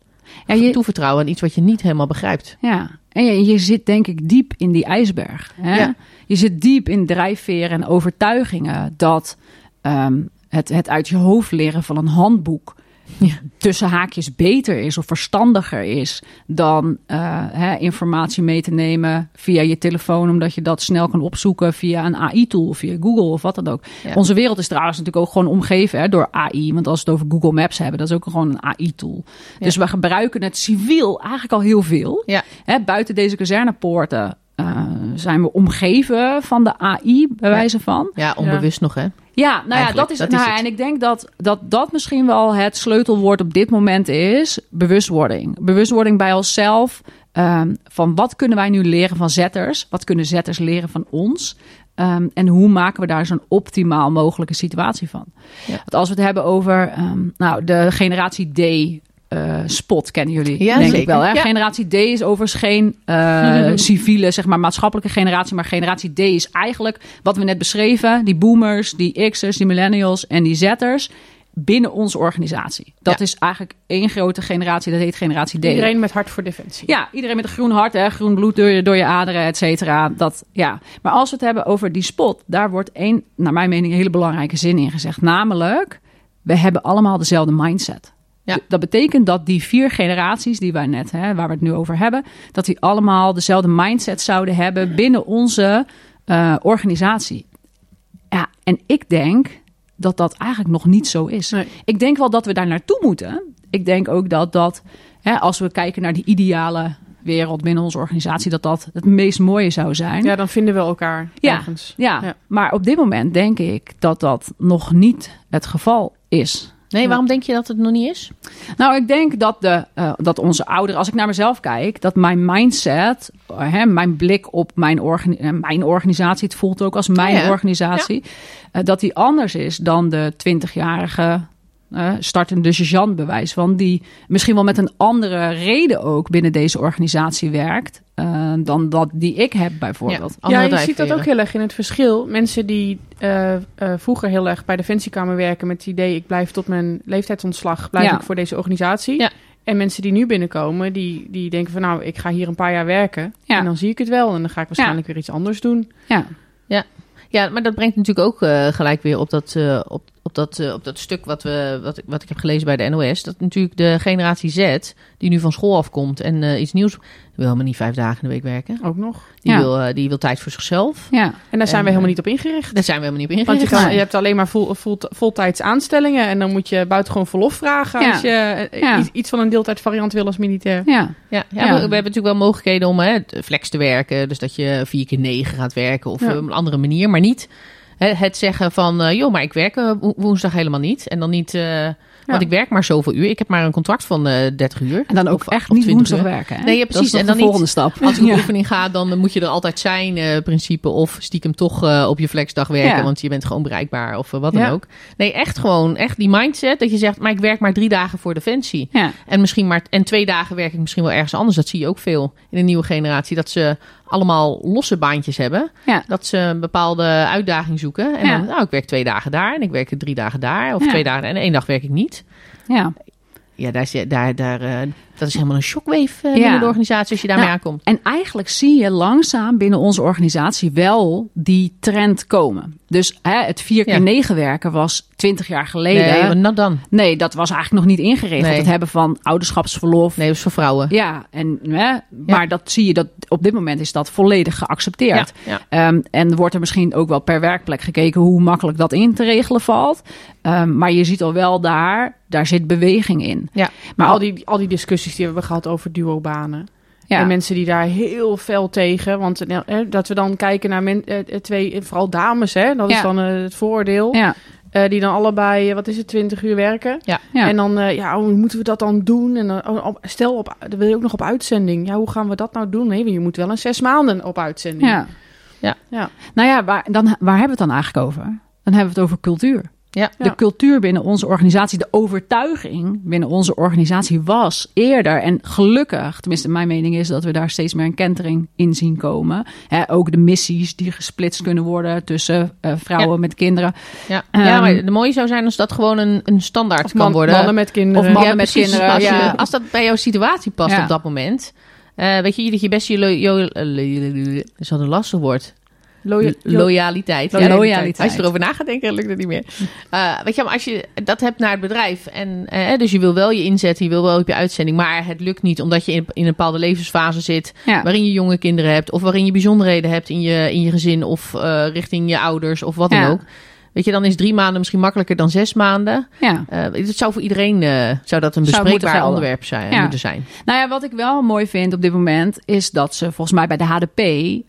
C: Ja, je-
B: toevertrouwen aan iets wat je niet helemaal begrijpt.
C: Ja, en je, je zit denk ik diep in die ijsberg. Hè?
B: Ja.
C: Je zit diep in drijfveren en overtuigingen dat ehm, het, het uit je hoofd leren van een handboek
B: Ja.
C: tussen haakjes beter is of verstandiger is dan eh, hè, informatie mee te nemen via je telefoon, omdat je dat snel kan opzoeken via een AI-tool of via Google of wat dan ook.
B: Ja.
C: Onze wereld is trouwens natuurlijk ook gewoon omgeven hè, door AI, want als we het over Google Maps hebben, dat is ook gewoon een AI-tool.
B: Ja.
C: Dus we gebruiken het civiel eigenlijk al heel veel. Hè, buiten deze kazernepoorten eh, zijn we omgeven van de AI, bij wijze van.
B: Ja, onbewust nog hè.
C: Ja, nou ja, dat is,
B: dat
C: nou,
B: is het.
C: En ik denk dat, dat dat misschien wel het sleutelwoord op dit moment is: bewustwording. Bewustwording bij onszelf. ehm, van wat kunnen wij nu leren van zetters? Wat kunnen zetters leren van ons? Ehm, en hoe maken we daar zo'n optimaal mogelijke situatie van?
B: Ja.
C: Want als we het hebben over ehm, nou, de generatie D. eh, spot kennen jullie,
B: Ja,
C: denk ik wel. Hè?
B: Ja.
C: Generatie D is overigens geen [laughs] eh, civiele, zeg maar, maatschappelijke generatie. Maar generatie D is eigenlijk wat we net beschreven. Die boomers, die X'ers, die millennials en die Z'ers. binnen onze organisatie. Dat
B: Ja.
C: is eigenlijk één grote generatie, dat heet generatie D.
A: Iedereen met hart voor defensie.
C: Ja, iedereen met een groen hart, hè, groen bloed door je, door je aderen, et cetera. Dat, ja. Maar als we het hebben over die spot, daar wordt één, naar mijn mening, een hele belangrijke zin in gezegd. Namelijk, we hebben allemaal dezelfde mindset.
B: Ja.
C: Dat betekent dat die vier generaties die wij net, hè, waar we het nu over hebben, dat die allemaal dezelfde mindset zouden hebben binnen onze eh, organisatie. Ja, en ik denk dat dat eigenlijk nog niet zo is.
A: Nee.
C: Ik denk wel dat we daar naartoe moeten. Ik denk ook dat dat, hè, als we kijken naar die ideale wereld binnen onze organisatie, dat dat het meest mooie zou zijn.
A: Ja, dan vinden we elkaar
C: Ja.
A: ergens.
C: Ja,
A: Ja.
C: maar op dit moment denk ik dat dat nog niet het geval is.
B: Nee, waarom denk je dat het nog niet is?
C: Nou, ik denk dat, de, eh, dat onze ouderen, als ik naar mezelf kijk, dat mijn mindset, eh, hè, mijn blik op mijn, organi- eh, mijn organisatie, het voelt ook als mijn
B: Oh ja.
C: organisatie, dat die anders is dan de 20-jarige eh, startende sergeant bewijs van, die misschien wel met een andere reden ook binnen deze organisatie werkt eh, dan dat die ik heb bijvoorbeeld.
B: Ja,
A: ja, je ziet dat ook heel erg in het verschil. Mensen die eh, eh, vroeger heel erg bij de Defensiekamer werken met het idee... ik blijf tot mijn leeftijdsontslag, blijf
C: Ja.
A: ik voor deze organisatie.
B: Ja.
A: En mensen die nu binnenkomen, die, die denken van... nou, ik ga hier een paar jaar werken
C: Ja.
A: en dan zie ik het wel. En dan ga ik waarschijnlijk weer iets anders doen.
C: Ja.
B: Ja, maar dat brengt natuurlijk ook gelijk weer op dat, eh, op, op dat, eh, op dat stuk wat, we, wat, ik- wat ik heb gelezen bij de NOS. Dat natuurlijk de generatie Z, die nu van school afkomt en eh, iets nieuws... wil helemaal niet vijf dagen in de week werken.
A: Ook nog.
B: Die,
C: Ja.
B: wil, eh, die wil tijd voor zichzelf.
C: Ja.
A: En daar zijn
B: En,
A: we helemaal niet op ingericht.
B: Daar zijn we helemaal niet op
A: Want je,
B: ingericht.
A: kan, je hebt alleen maar vol, vol, voltijds aanstellingen... en dan moet je buitengewoon verlof vragen...
C: Ja.
A: als je
C: Ja.
A: iets, iets van een deeltijdvariant wil als militair.
C: Ja.
B: Ja, ja,
C: Ja.
B: We, we hebben natuurlijk wel mogelijkheden om hè, flex te werken. Dus dat je vier keer negen gaat werken of
A: Ja.
B: op een andere manier. Maar niet het zeggen van, eh, joh, maar ik werk eh, wo- woensdag helemaal niet. En dan niet, eh, want ik werk maar zoveel uur. Ik heb maar een contract van eh 30 uur.
C: En dan ook
B: Of-
C: echt
B: of
C: niet
B: 20
C: woensdag
B: uur.
C: werken. Hè?
B: Nee, ja, precies. En
C: de
B: dan niet-
C: volgende stap.
B: Als ik op oefening ga, dan moet je er altijd zijn, eh, principe. Of stiekem toch op je flexdag werken, want je bent gewoon bereikbaar of wat dan ook. Nee, echt gewoon, echt die mindset dat je zegt, maar ik werk maar drie dagen voor Defensie. En misschien maar en twee dagen werk ik misschien wel ergens anders. Dat zie je ook veel in de nieuwe generatie. Dat ze allemaal losse baantjes hebben.
C: Ja.
B: Dat ze een bepaalde uitdaging zoeken. En
C: Ja.
B: dan, nou, ik werk twee dagen daar en ik werk drie dagen daar. Of
C: Ja.
B: twee dagen en één dag werk ik niet.
C: ja.
B: Ja, daar, is- daar, daar, eh, dat is helemaal een shockwave eh,
C: Ja.
B: binnen de organisatie als je daarmee
C: Nou,
B: aankomt.
C: En eigenlijk zie je langzaam binnen onze organisatie wel die trend komen. Dus hè, het 4 keer
B: Ja.
C: 9 werken was 20 jaar geleden.
B: Nee,
C: Nee,
B: dan.
C: dat was eigenlijk nog niet ingeregeld.
B: Nee.
C: Het hebben van ouderschapsverlof.
B: Nee, dat is voor vrouwen.
C: Ja, en, hè, maar dat zie je dat op dit moment is dat volledig geaccepteerd. Ehm, en wordt er misschien ook wel per werkplek gekeken hoe makkelijk dat in te regelen valt. Ehm, maar je ziet al wel daar, daar zit beweging in.
B: Ja.
A: Maar al die, al die discussies die we hebben gehad over duobanen.
C: Ja,
A: En mensen die daar heel fel tegen. Want eh, dat we dan kijken naar men, eh, eh, twee, eh, vooral dames, hè, dat is dan het vooroordeel.
C: ja,
A: Eh, die dan allebei, wat is het, 20 uur werken.
C: ja.
A: En dan, eh, ja, hoe moeten we dat dan doen? En dan, oh, stel, op, dan wil je ook nog op uitzending. Ja, hoe gaan we dat nou doen? Nee, je moet wel een zes maanden op uitzending.
C: Ja.
B: Ja.
A: Ja.
C: Nou ja, waar, dan, waar hebben we het dan eigenlijk over? Dan hebben we het over cultuur.
B: Ja.
A: Ja.
C: De cultuur binnen onze organisatie, de overtuiging binnen onze organisatie was eerder. En gelukkig, tenminste mijn mening is dat we daar steeds meer een kentering in zien komen. Hè, ook de missies die gesplitst kunnen worden tussen eh, vrouwen
B: Ja.
C: met kinderen.
B: Ja,
C: Ehm,
B: ja maar de mooie zou zijn als dat gewoon een, een standaard kan worden.
A: mannen met kinderen.
C: Of mannen
B: Ja,
C: met
B: precies.
C: kinderen,
B: Als, je- als dat bij jouw situatie past
C: Ja.
B: op dat moment. Eh, weet je, dat je best je... Lo, jo, dat is wat een lastig woord.
A: Loya-
B: Lo- loyaliteit. Ja,
C: loyaliteit.
B: Als je erover na gaat denken, lukt het niet meer. Eh, weet je, maar als je dat hebt naar het bedrijf. En, eh, dus je wil wel je inzetten, je wil wel op je uitzending. Maar het lukt niet omdat je in, in een bepaalde levensfase zit.
C: Ja.
B: Waarin je jonge kinderen hebt. Of waarin je bijzonderheden hebt in je, in je gezin. Of eh, richting je ouders. Of wat dan
C: Ja.
B: ook. Weet je, dan is drie maanden misschien makkelijker dan zes maanden.
C: Ja.
B: Eh het zou voor iedereen eh, zou dat een bespreekbaar onderwerp zijn,
C: Ja.
B: moeten zijn.
C: Nou ja, wat ik wel mooi vind op dit moment is dat ze volgens mij bij de HDP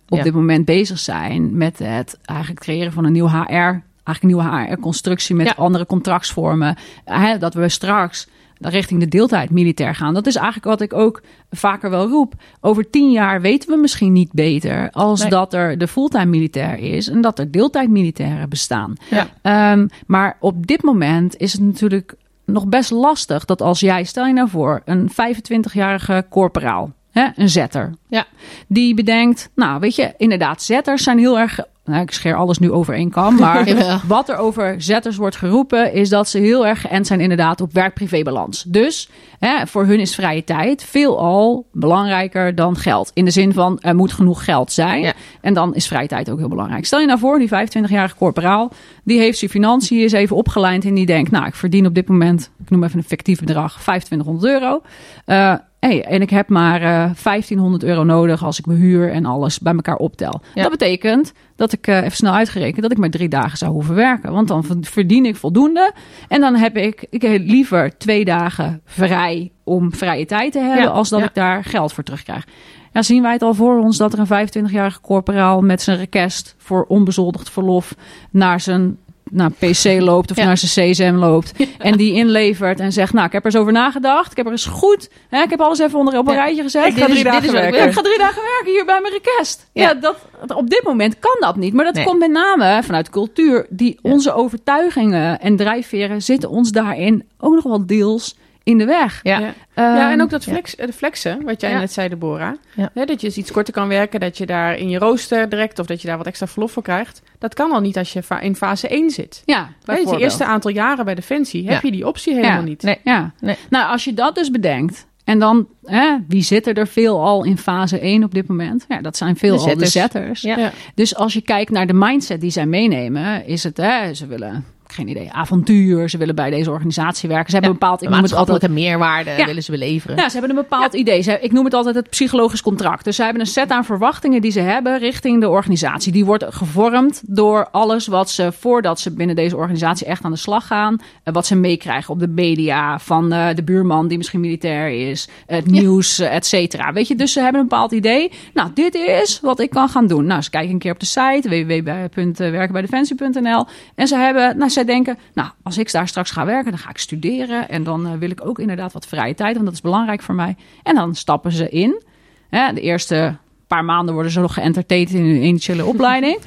C: op
B: Ja.
C: dit moment bezig zijn met het eigenlijk creëren van een nieuw HR, eigenlijk een nieuwe HR-constructie met
B: Ja.
C: andere contractsvormen. Hè, dat we straks richting de deeltijd militair gaan. Dat is eigenlijk wat ik ook vaker wel roep. Over tien jaar weten we misschien niet beter als
B: Nee.
C: dat er de fulltime militair is en dat er deeltijd militairen bestaan.
B: Ja.
C: Ehm, maar op dit moment is het natuurlijk nog best lastig dat als jij, stel je nou voor, een 25-jarige corporaal, hè, een zetter,
B: Ja.
C: die bedenkt, nou weet je, inderdaad, zetters zijn heel erg nou, ik scheer alles nu over één kam, maar [laughs] wat er over zetters wordt geroepen, is dat ze heel erg geënt zijn inderdaad op werk-privé-balans. Dus hè, voor hun is vrije tijd veelal belangrijker dan geld. In de zin van, er moet genoeg geld zijn.
B: Ja.
C: En dan is vrije tijd ook heel belangrijk. Stel je nou voor, die 25-jarige corporaal, die heeft zijn financiën eens even opgelijnd en die denkt, nou, ik verdien op dit moment, ik noem even een fictief bedrag, 2500 euro. Eh, hey, en ik heb maar eh 1500 euro nodig als ik mijn huur en alles bij elkaar optel.
B: Ja.
C: Dat betekent dat ik eh, even snel uitgerekend dat ik maar drie dagen zou hoeven werken. Want dan verdien ik voldoende. En dan heb ik, ik heb liever twee dagen vrij om vrije tijd te hebben,
B: Ja,
C: als dat
B: ja.
C: ik daar geld voor terugkrijg. Ja, zien wij het al voor ons dat er een 25-jarige corporaal met zijn request voor onbezoldigd verlof naar zijn naar PC loopt of
B: Ja.
C: naar zijn CSM loopt. En die inlevert en zegt, nou, ik heb er eens over nagedacht. Ik heb er eens goed, hè, ik heb alles even onder op een
B: Ja.
C: rijtje gezet.
B: Ik ga drie dagen werken.
C: ik ga drie dagen werken hier bij mijn request. Ja,
B: Ja.
C: dat, op dit moment kan dat niet. Maar dat
B: Nee.
C: komt met name vanuit cultuur. Die, Onze overtuigingen en drijfveren zitten ons daarin ook nog wel deels in de weg.
B: Ja.
A: Ja. Ja, en
C: Ehm,
A: ook dat flex, de flexen, wat jij
C: Ja.
A: net zei, Deborah.
B: Ja.
A: Hè, dat je dus iets korter kan werken, dat je daar in je rooster direct... of dat je daar wat extra verlof voor krijgt. Dat kan al niet als je in fase 1 zit.
C: Ja,
A: Hè, dus de
C: bijvoorbeeld.
A: eerste aantal jaren bij Defensie heb
B: Ja.
A: je die optie helemaal
C: Ja.
A: niet.
B: Nee.
C: Ja.
B: Nee.
C: Nou, als je dat dus bedenkt. En dan, hè, wie zitten er veel al in fase 1 op dit moment? Ja, dat zijn veel
B: De
C: al de
B: zetters.
C: zetters.
B: Ja.
A: Ja.
C: Dus als je kijkt naar de mindset die zij meenemen, is het, hè, ze willen, geen idee, avontuur. Ze willen bij deze organisatie werken. Ze hebben een bepaald, ik noem het altijd
B: maatschappelijke meerwaarde
C: Ja.
B: willen ze beleveren.
C: ja, ze hebben een bepaald idee. Ze, ik noem het altijd het psychologisch contract. Dus ze hebben een set aan verwachtingen die ze hebben richting de organisatie. Die wordt gevormd door alles wat ze, voordat ze binnen deze organisatie echt aan de slag gaan, eh, wat ze meekrijgen op de media, van eh, de buurman die misschien militair is, het nieuws, eh, et cetera. Weet je, dus ze hebben een bepaald idee. Nou, dit is wat ik kan gaan doen. Nou, ze kijken een keer op de site, www.werkenbijdefensie.nl. En ze hebben, nou, zij denken, nou, als ik daar straks ga werken, dan ga ik studeren. En dan eh, wil ik ook inderdaad wat vrije tijd, want dat is belangrijk voor mij. En dan stappen ze in. Hè, de eerste paar maanden worden ze nog geëntertained in hun initiële [laughs] opleiding.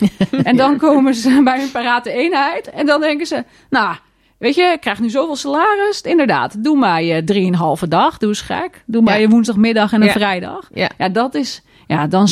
C: en dan komen ze [laughs] bij hun parate eenheid. En dan denken ze, nou, weet je, ik krijg nu zoveel salaris. Inderdaad, doe maar je drieënhalve dag. Doe eens gek. Doe maar
B: Ja.
C: je woensdagmiddag en een
B: Ja.
C: vrijdag.
B: Ja.
C: Ja, dat is, ja, dan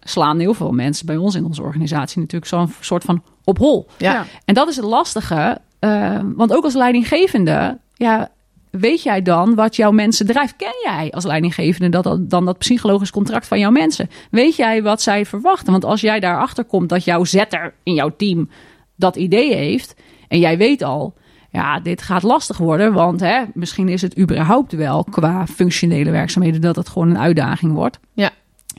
C: slaan heel veel mensen bij ons in onze organisatie natuurlijk zo'n soort van op hol.
B: Ja.
C: En dat is het lastige. eh, want ook als leidinggevende, ja, weet jij dan wat jouw mensen drijft? Ken jij als leidinggevende dat, dat, dan dat psychologisch contract van jouw mensen? Weet jij wat zij verwachten? Want als jij daarachter komt dat jouw zetter in jouw team dat idee heeft en jij weet al, ja, dit gaat lastig worden, want hè, misschien is het überhaupt wel qua functionele werkzaamheden dat het gewoon een uitdaging wordt.
B: Ja.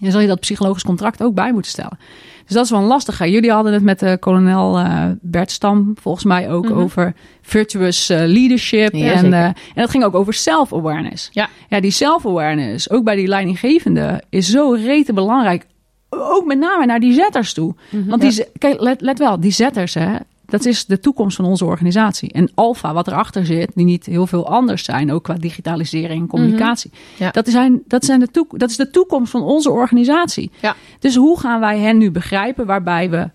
C: Dan zal je dat psychologisch contract ook bij moeten stellen. Dus dat is wel een lastige. Jullie hadden het met de kolonel eh, Bert Stam volgens mij ook
B: Mhm.
C: over virtuous eh, leadership.
B: Ja,
C: en, eh, en dat ging ook over self-awareness.
B: Ja.
C: ja, die self-awareness, ook bij die leidinggevende, is zo rete belangrijk. Ook met name naar die zetters toe. Want die, ze- kijk, let, let wel, die zetters, hè, dat is de toekomst van onze organisatie. En Alpha, wat erachter zit, die niet heel veel anders zijn, ook qua digitalisering en communicatie.
B: Ja.
C: Dat, zijn, dat, zijn de toek- dat is de toekomst van onze organisatie.
B: Ja.
C: Dus hoe gaan wij hen nu begrijpen, waarbij we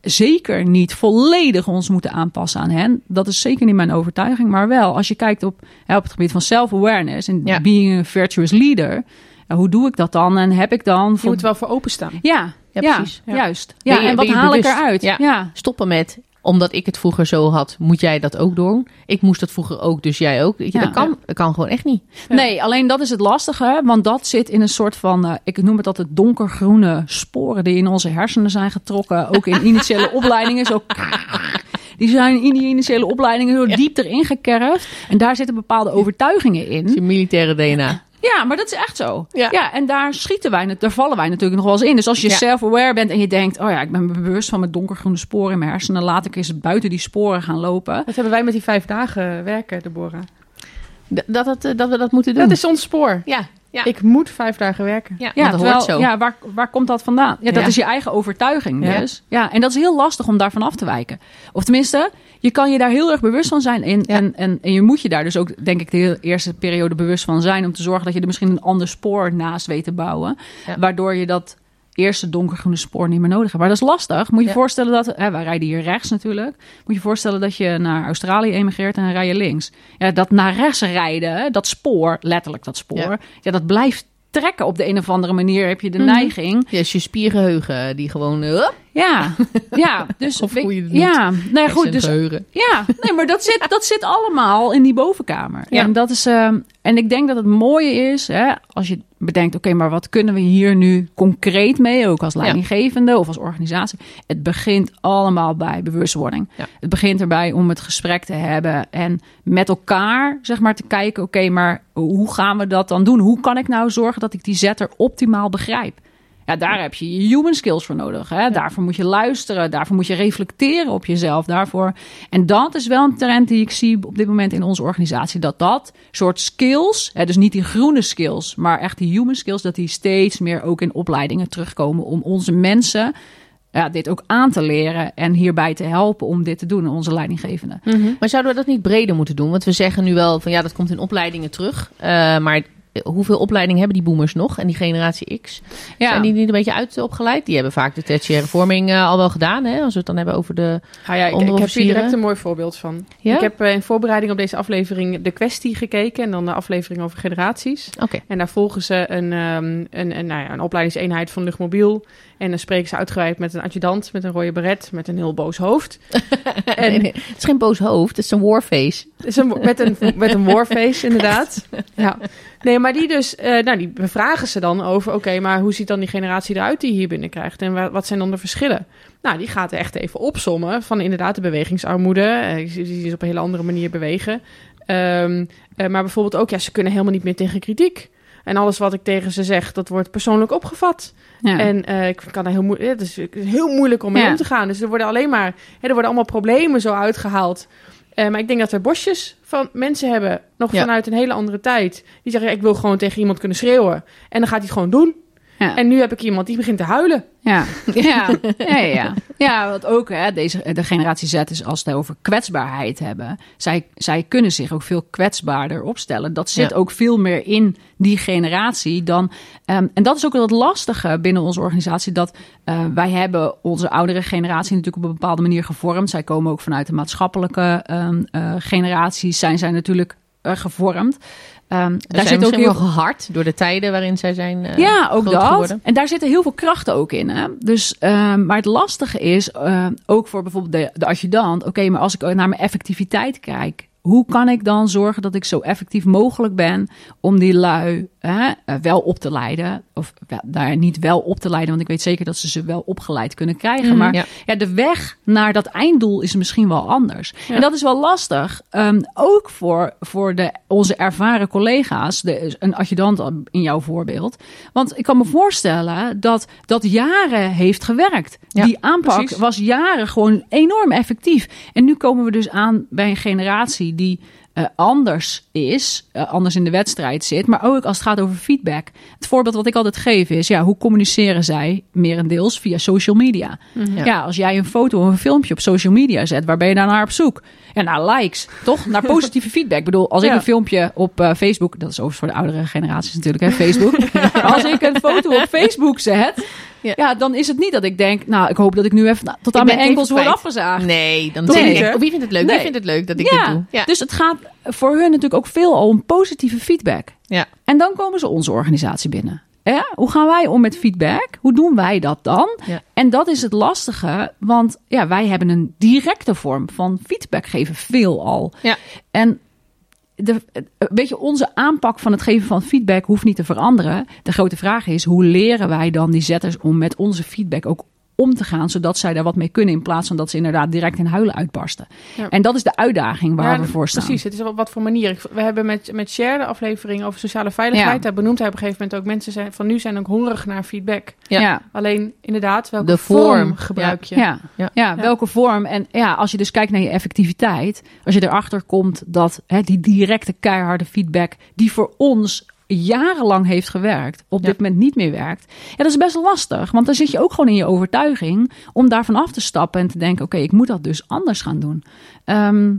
C: zeker niet volledig ons moeten aanpassen aan hen? Dat is zeker niet mijn overtuiging, maar wel als je kijkt op, hè, op het gebied van self-awareness en
B: Ja.
C: being a virtuous leader. hoe doe ik dat dan? En heb ik dan...
A: Je moet wel voor openstaan.
C: ja,
B: Ja,
C: ja,
B: precies.
A: Ja.
C: juist. Ja,
B: je-
C: en wat haal ik eruit?
B: Ja. Stoppen met, omdat ik het vroeger zo had, moet jij dat ook doen. Ik moest dat vroeger ook, dus jij ook.
C: Ja.
B: dat, kan, dat kan gewoon echt niet.
C: Nee, alleen dat is het lastige, want dat zit in een soort van, eh, ik noem het altijd donkergroene sporen die in onze hersenen zijn getrokken, ook in initiële [laughs] opleidingen. Zo, die zijn in die initiële opleidingen zo diep erin gekerfd. En daar zitten bepaalde overtuigingen
B: Dat is
C: in.
B: je militaire DNA.
C: Ja, maar dat is echt zo.
B: Ja.
C: Ja, en daar schieten wij, daar vallen wij natuurlijk nog wel eens in. Dus als je
B: Ja.
C: self-aware bent en je denkt, oh ja, ik ben me bewust van mijn donkergroene sporen in mijn hersenen, laat ik eens buiten die sporen gaan lopen.
A: Dat hebben wij met die vijf dagen werken, Deborah.
B: D- Dat, dat, eh, dat we dat moeten doen.
A: Dat is ons spoor.
B: Ja, ja.
A: Ik moet vijf dagen werken.
B: ja,
C: Ja,
B: dat hoort zo.
C: ja waar, waar komt dat vandaan? Ja, dat
B: Ja.
C: is je eigen overtuiging
A: Ja.
C: dus. Ja, en dat is heel lastig om daarvan af te wijken. Of tenminste, je kan je daar heel erg bewust van zijn. En,
B: Ja.
C: en, en, en je moet je daar dus ook, denk ik, de eerste periode bewust van zijn... om te zorgen dat je er misschien een ander spoor naast weet te bouwen.
B: Ja.
C: Waardoor je dat eerste donkergroene spoor niet meer nodig hebt. Maar dat is lastig. Moet je
B: Ja.
C: voorstellen dat... Hè, wij rijden hier rechts natuurlijk. Moet je voorstellen dat je naar Australië emigreert en dan rij je links. Ja, dat naar rechts rijden, dat spoor, letterlijk dat spoor...
B: Ja.
C: ja dat blijft trekken op de een of andere manier. Heb je de
B: Mhm.
C: neiging
B: Ja, is je spiergeheugen die gewoon... eh, hup,
C: Ja, ja. Dus,
B: Of je het niet?
C: Ja, nee, goed. Dus. Ja, nee, maar dat zit, dat zit allemaal in die bovenkamer.
A: Ja.
C: En, dat is, ehm, en ik denk dat het mooie is, hè, als je bedenkt, oké, maar wat kunnen we hier nu concreet mee, ook als leidinggevende of als organisatie? Het begint allemaal bij bewustwording.
B: Ja.
C: Het begint erbij om het gesprek te hebben en met elkaar, zeg maar, te kijken, oké, maar hoe gaan we dat dan doen? Hoe kan ik nou zorgen dat ik die zetter optimaal begrijp? Ja, daar heb je je human skills voor nodig. Hè? Daarvoor moet je luisteren, daarvoor moet je reflecteren op jezelf. Daarvoor. En dat is wel een trend die ik zie op dit moment in onze organisatie. Dat dat soort skills, hè, dus niet die groene skills, maar echt die human skills, dat die steeds meer ook in opleidingen terugkomen om onze mensen ja, dit ook aan te leren en hierbij te helpen om dit te doen, onze leidinggevenden.
B: Maar zouden we dat niet breder moeten doen? Want we zeggen nu wel van ja, dat komt in opleidingen terug. Eh, maar hoeveel opleidingen hebben die boomers nog en die generatie X? Zijn die niet een beetje uit opgeleid? Die hebben vaak de tertiaire vorming eh, al wel gedaan. Hè? Als we het dan hebben over de...
A: Nou ja, ik, ik heb hier direct een mooi voorbeeld van.
B: Ja?
A: Ik heb eh, in voorbereiding op deze aflevering de kwestie gekeken en dan de aflevering over generaties.
B: Oké.
A: En daar volgen ze een, ehm, een, een, nou ja, een opleidingseenheid van luchtmobiel. En dan spreken ze uitgebreid met een adjudant, met een rode beret, met een heel boos hoofd. [laughs] En
B: Nee, nee, het is geen boos hoofd, het is een warface.
A: is een, met, een, met een warface, inderdaad. [laughs] Ja. [laughs] Nee, maar die dus, eh, nou, die bevragen ze dan over, oké, maar hoe ziet dan die generatie eruit die je hier binnenkrijgt? En wa- wat zijn dan de verschillen? Nou, die gaat er echt even opsommen van inderdaad de bewegingsarmoede. Ziet die is op een hele andere manier bewegen. Ehm, eh, maar bijvoorbeeld ook, ja, ze kunnen helemaal niet meer tegen kritiek. En alles wat ik tegen ze zeg, dat wordt persoonlijk opgevat.
C: Ja.
A: En ik kan er heel, moe- het is heel moeilijk om mee
C: Ja.
A: om te gaan. Dus er worden alleen maar, hè, er worden allemaal problemen zo uitgehaald. Eh, maar ik denk dat er bosjes van mensen hebben, nog
B: Ja.
A: vanuit een hele andere tijd. Die zeggen, ik wil gewoon tegen iemand kunnen schreeuwen. En dan gaat hij het gewoon doen.
C: Ja.
A: En nu heb ik iemand die begint te huilen.
C: Ja, [laughs] ja, ja, ja, ja. Ook, hè, deze, de generatie Z is als het over kwetsbaarheid hebben. Zij, zij kunnen zich ook veel kwetsbaarder opstellen. Dat zit
B: Ja.
C: ook veel meer in die generatie dan. ehm, en dat is ook het lastige binnen onze organisatie. Dat eh, wij hebben onze oudere generatie natuurlijk op een bepaalde manier gevormd. Zij komen ook vanuit de maatschappelijke ehm, eh, generaties. Zijn zij natuurlijk eh, gevormd. Ehm,
B: Daar
C: zit ook heel
B: wel gehard door de tijden waarin zij zijn eh,
C: ja, ook dat.
B: geworden.
C: En daar zitten heel veel krachten ook in. Hè? Dus, ehm, maar het lastige is, eh, ook voor bijvoorbeeld de, de adjudant... oké, maar als ik naar mijn effectiviteit kijk... hoe kan ik dan zorgen dat ik zo effectief mogelijk ben... om die lui hè, eh, wel op te leiden? Of wel, daar niet wel op te leiden, want ik weet zeker... dat ze ze wel opgeleid kunnen krijgen.
A: Mhm,
C: maar
B: ja.
C: ja, de weg naar dat einddoel is misschien wel anders.
A: Ja.
C: En dat is wel lastig. ehm, ook voor, voor de, onze ervaren collega's. De, een adjudant in jouw voorbeeld. Want ik kan me voorstellen dat dat jaren heeft gewerkt.
B: Ja,
C: Die aanpak
A: precies.
C: was jaren gewoon enorm effectief. En nu komen we dus aan bij een generatie die eh, anders is, eh, anders in de wedstrijd zit, maar ook als het gaat over feedback. Het voorbeeld wat ik altijd geef is, ja, hoe communiceren zij merendeels via social media?
B: Ja.
C: Ja. als jij een foto of een filmpje op social media zet, waar ben je dan naar op zoek? Ja, naar likes, toch? Naar [laughs] positieve feedback. Ik bedoel, als ik
A: Ja.
C: een filmpje op eh, Facebook, dat is overigens voor de oudere generaties natuurlijk, hè, [laughs] Facebook. Als ik een foto op Facebook zet,
B: Ja.
C: ja. dan is het niet dat ik denk, nou, ik hoop dat ik nu even nou, tot aan mijn enkels word afgezaagd.
B: Nee, dan denk
A: niet,
B: ik, oh, wie vindt het leuk? Wie
C: Nee.
B: vindt het leuk dat ik
C: ja,
B: dit doe? Ja.
C: dus het gaat voor hun natuurlijk ook veel al om positieve feedback.
B: ja.
C: En dan komen ze onze organisatie binnen. Ja, hoe gaan wij om met feedback? Hoe doen wij dat dan?
B: Ja.
C: En dat is het lastige, want ja, wij hebben een directe vorm van feedback geven, veelal.
B: Ja.
C: En de, onze aanpak van het geven van feedback hoeft niet te veranderen. De grote vraag is, hoe leren wij dan die zetters om met onze feedback ook om te gaan, zodat zij daar wat mee kunnen in plaats van dat ze inderdaad direct in huilen uitbarsten.
A: Ja.
C: En dat is de uitdaging waar
A: Ja,
C: we voor staan.
A: Precies, het is op wat voor manier. Ik- We hebben met, met Cher de aflevering over sociale veiligheid.
C: Ja.
A: Daar benoemt hij op een gegeven moment ook mensen zijn, van nu zijn ook hongerig naar feedback.
B: Ja.
C: ja.
A: Alleen inderdaad, welke
B: De vorm.
A: vorm gebruik je?
C: Ja, ja.
B: Ja.
C: welke vorm. En ja, als je dus kijkt naar je effectiviteit, als je erachter komt dat hè, die directe keiharde feedback, die voor ons jarenlang heeft gewerkt, op
B: Ja.
C: dit moment niet meer werkt. Ja, dat is best lastig, want dan zit je ook gewoon in je overtuiging om daarvan af te stappen en te denken: oké, ik moet dat dus anders gaan doen. Ehm,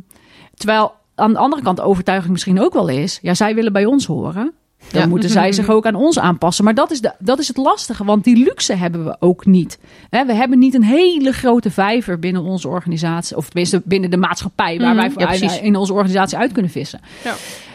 C: terwijl aan de andere kant de overtuiging misschien ook wel is: ja, zij willen bij ons horen. Dan
B: Ja.
C: moeten zij zich ook aan ons aanpassen. Maar dat is, de, dat is het lastige, want die luxe hebben we ook niet. We hebben niet een hele grote vijver binnen onze organisatie, of tenminste binnen de maatschappij, waar
B: Mhm,
C: wij
B: ja,
C: in onze organisatie uit kunnen vissen.
A: Ja.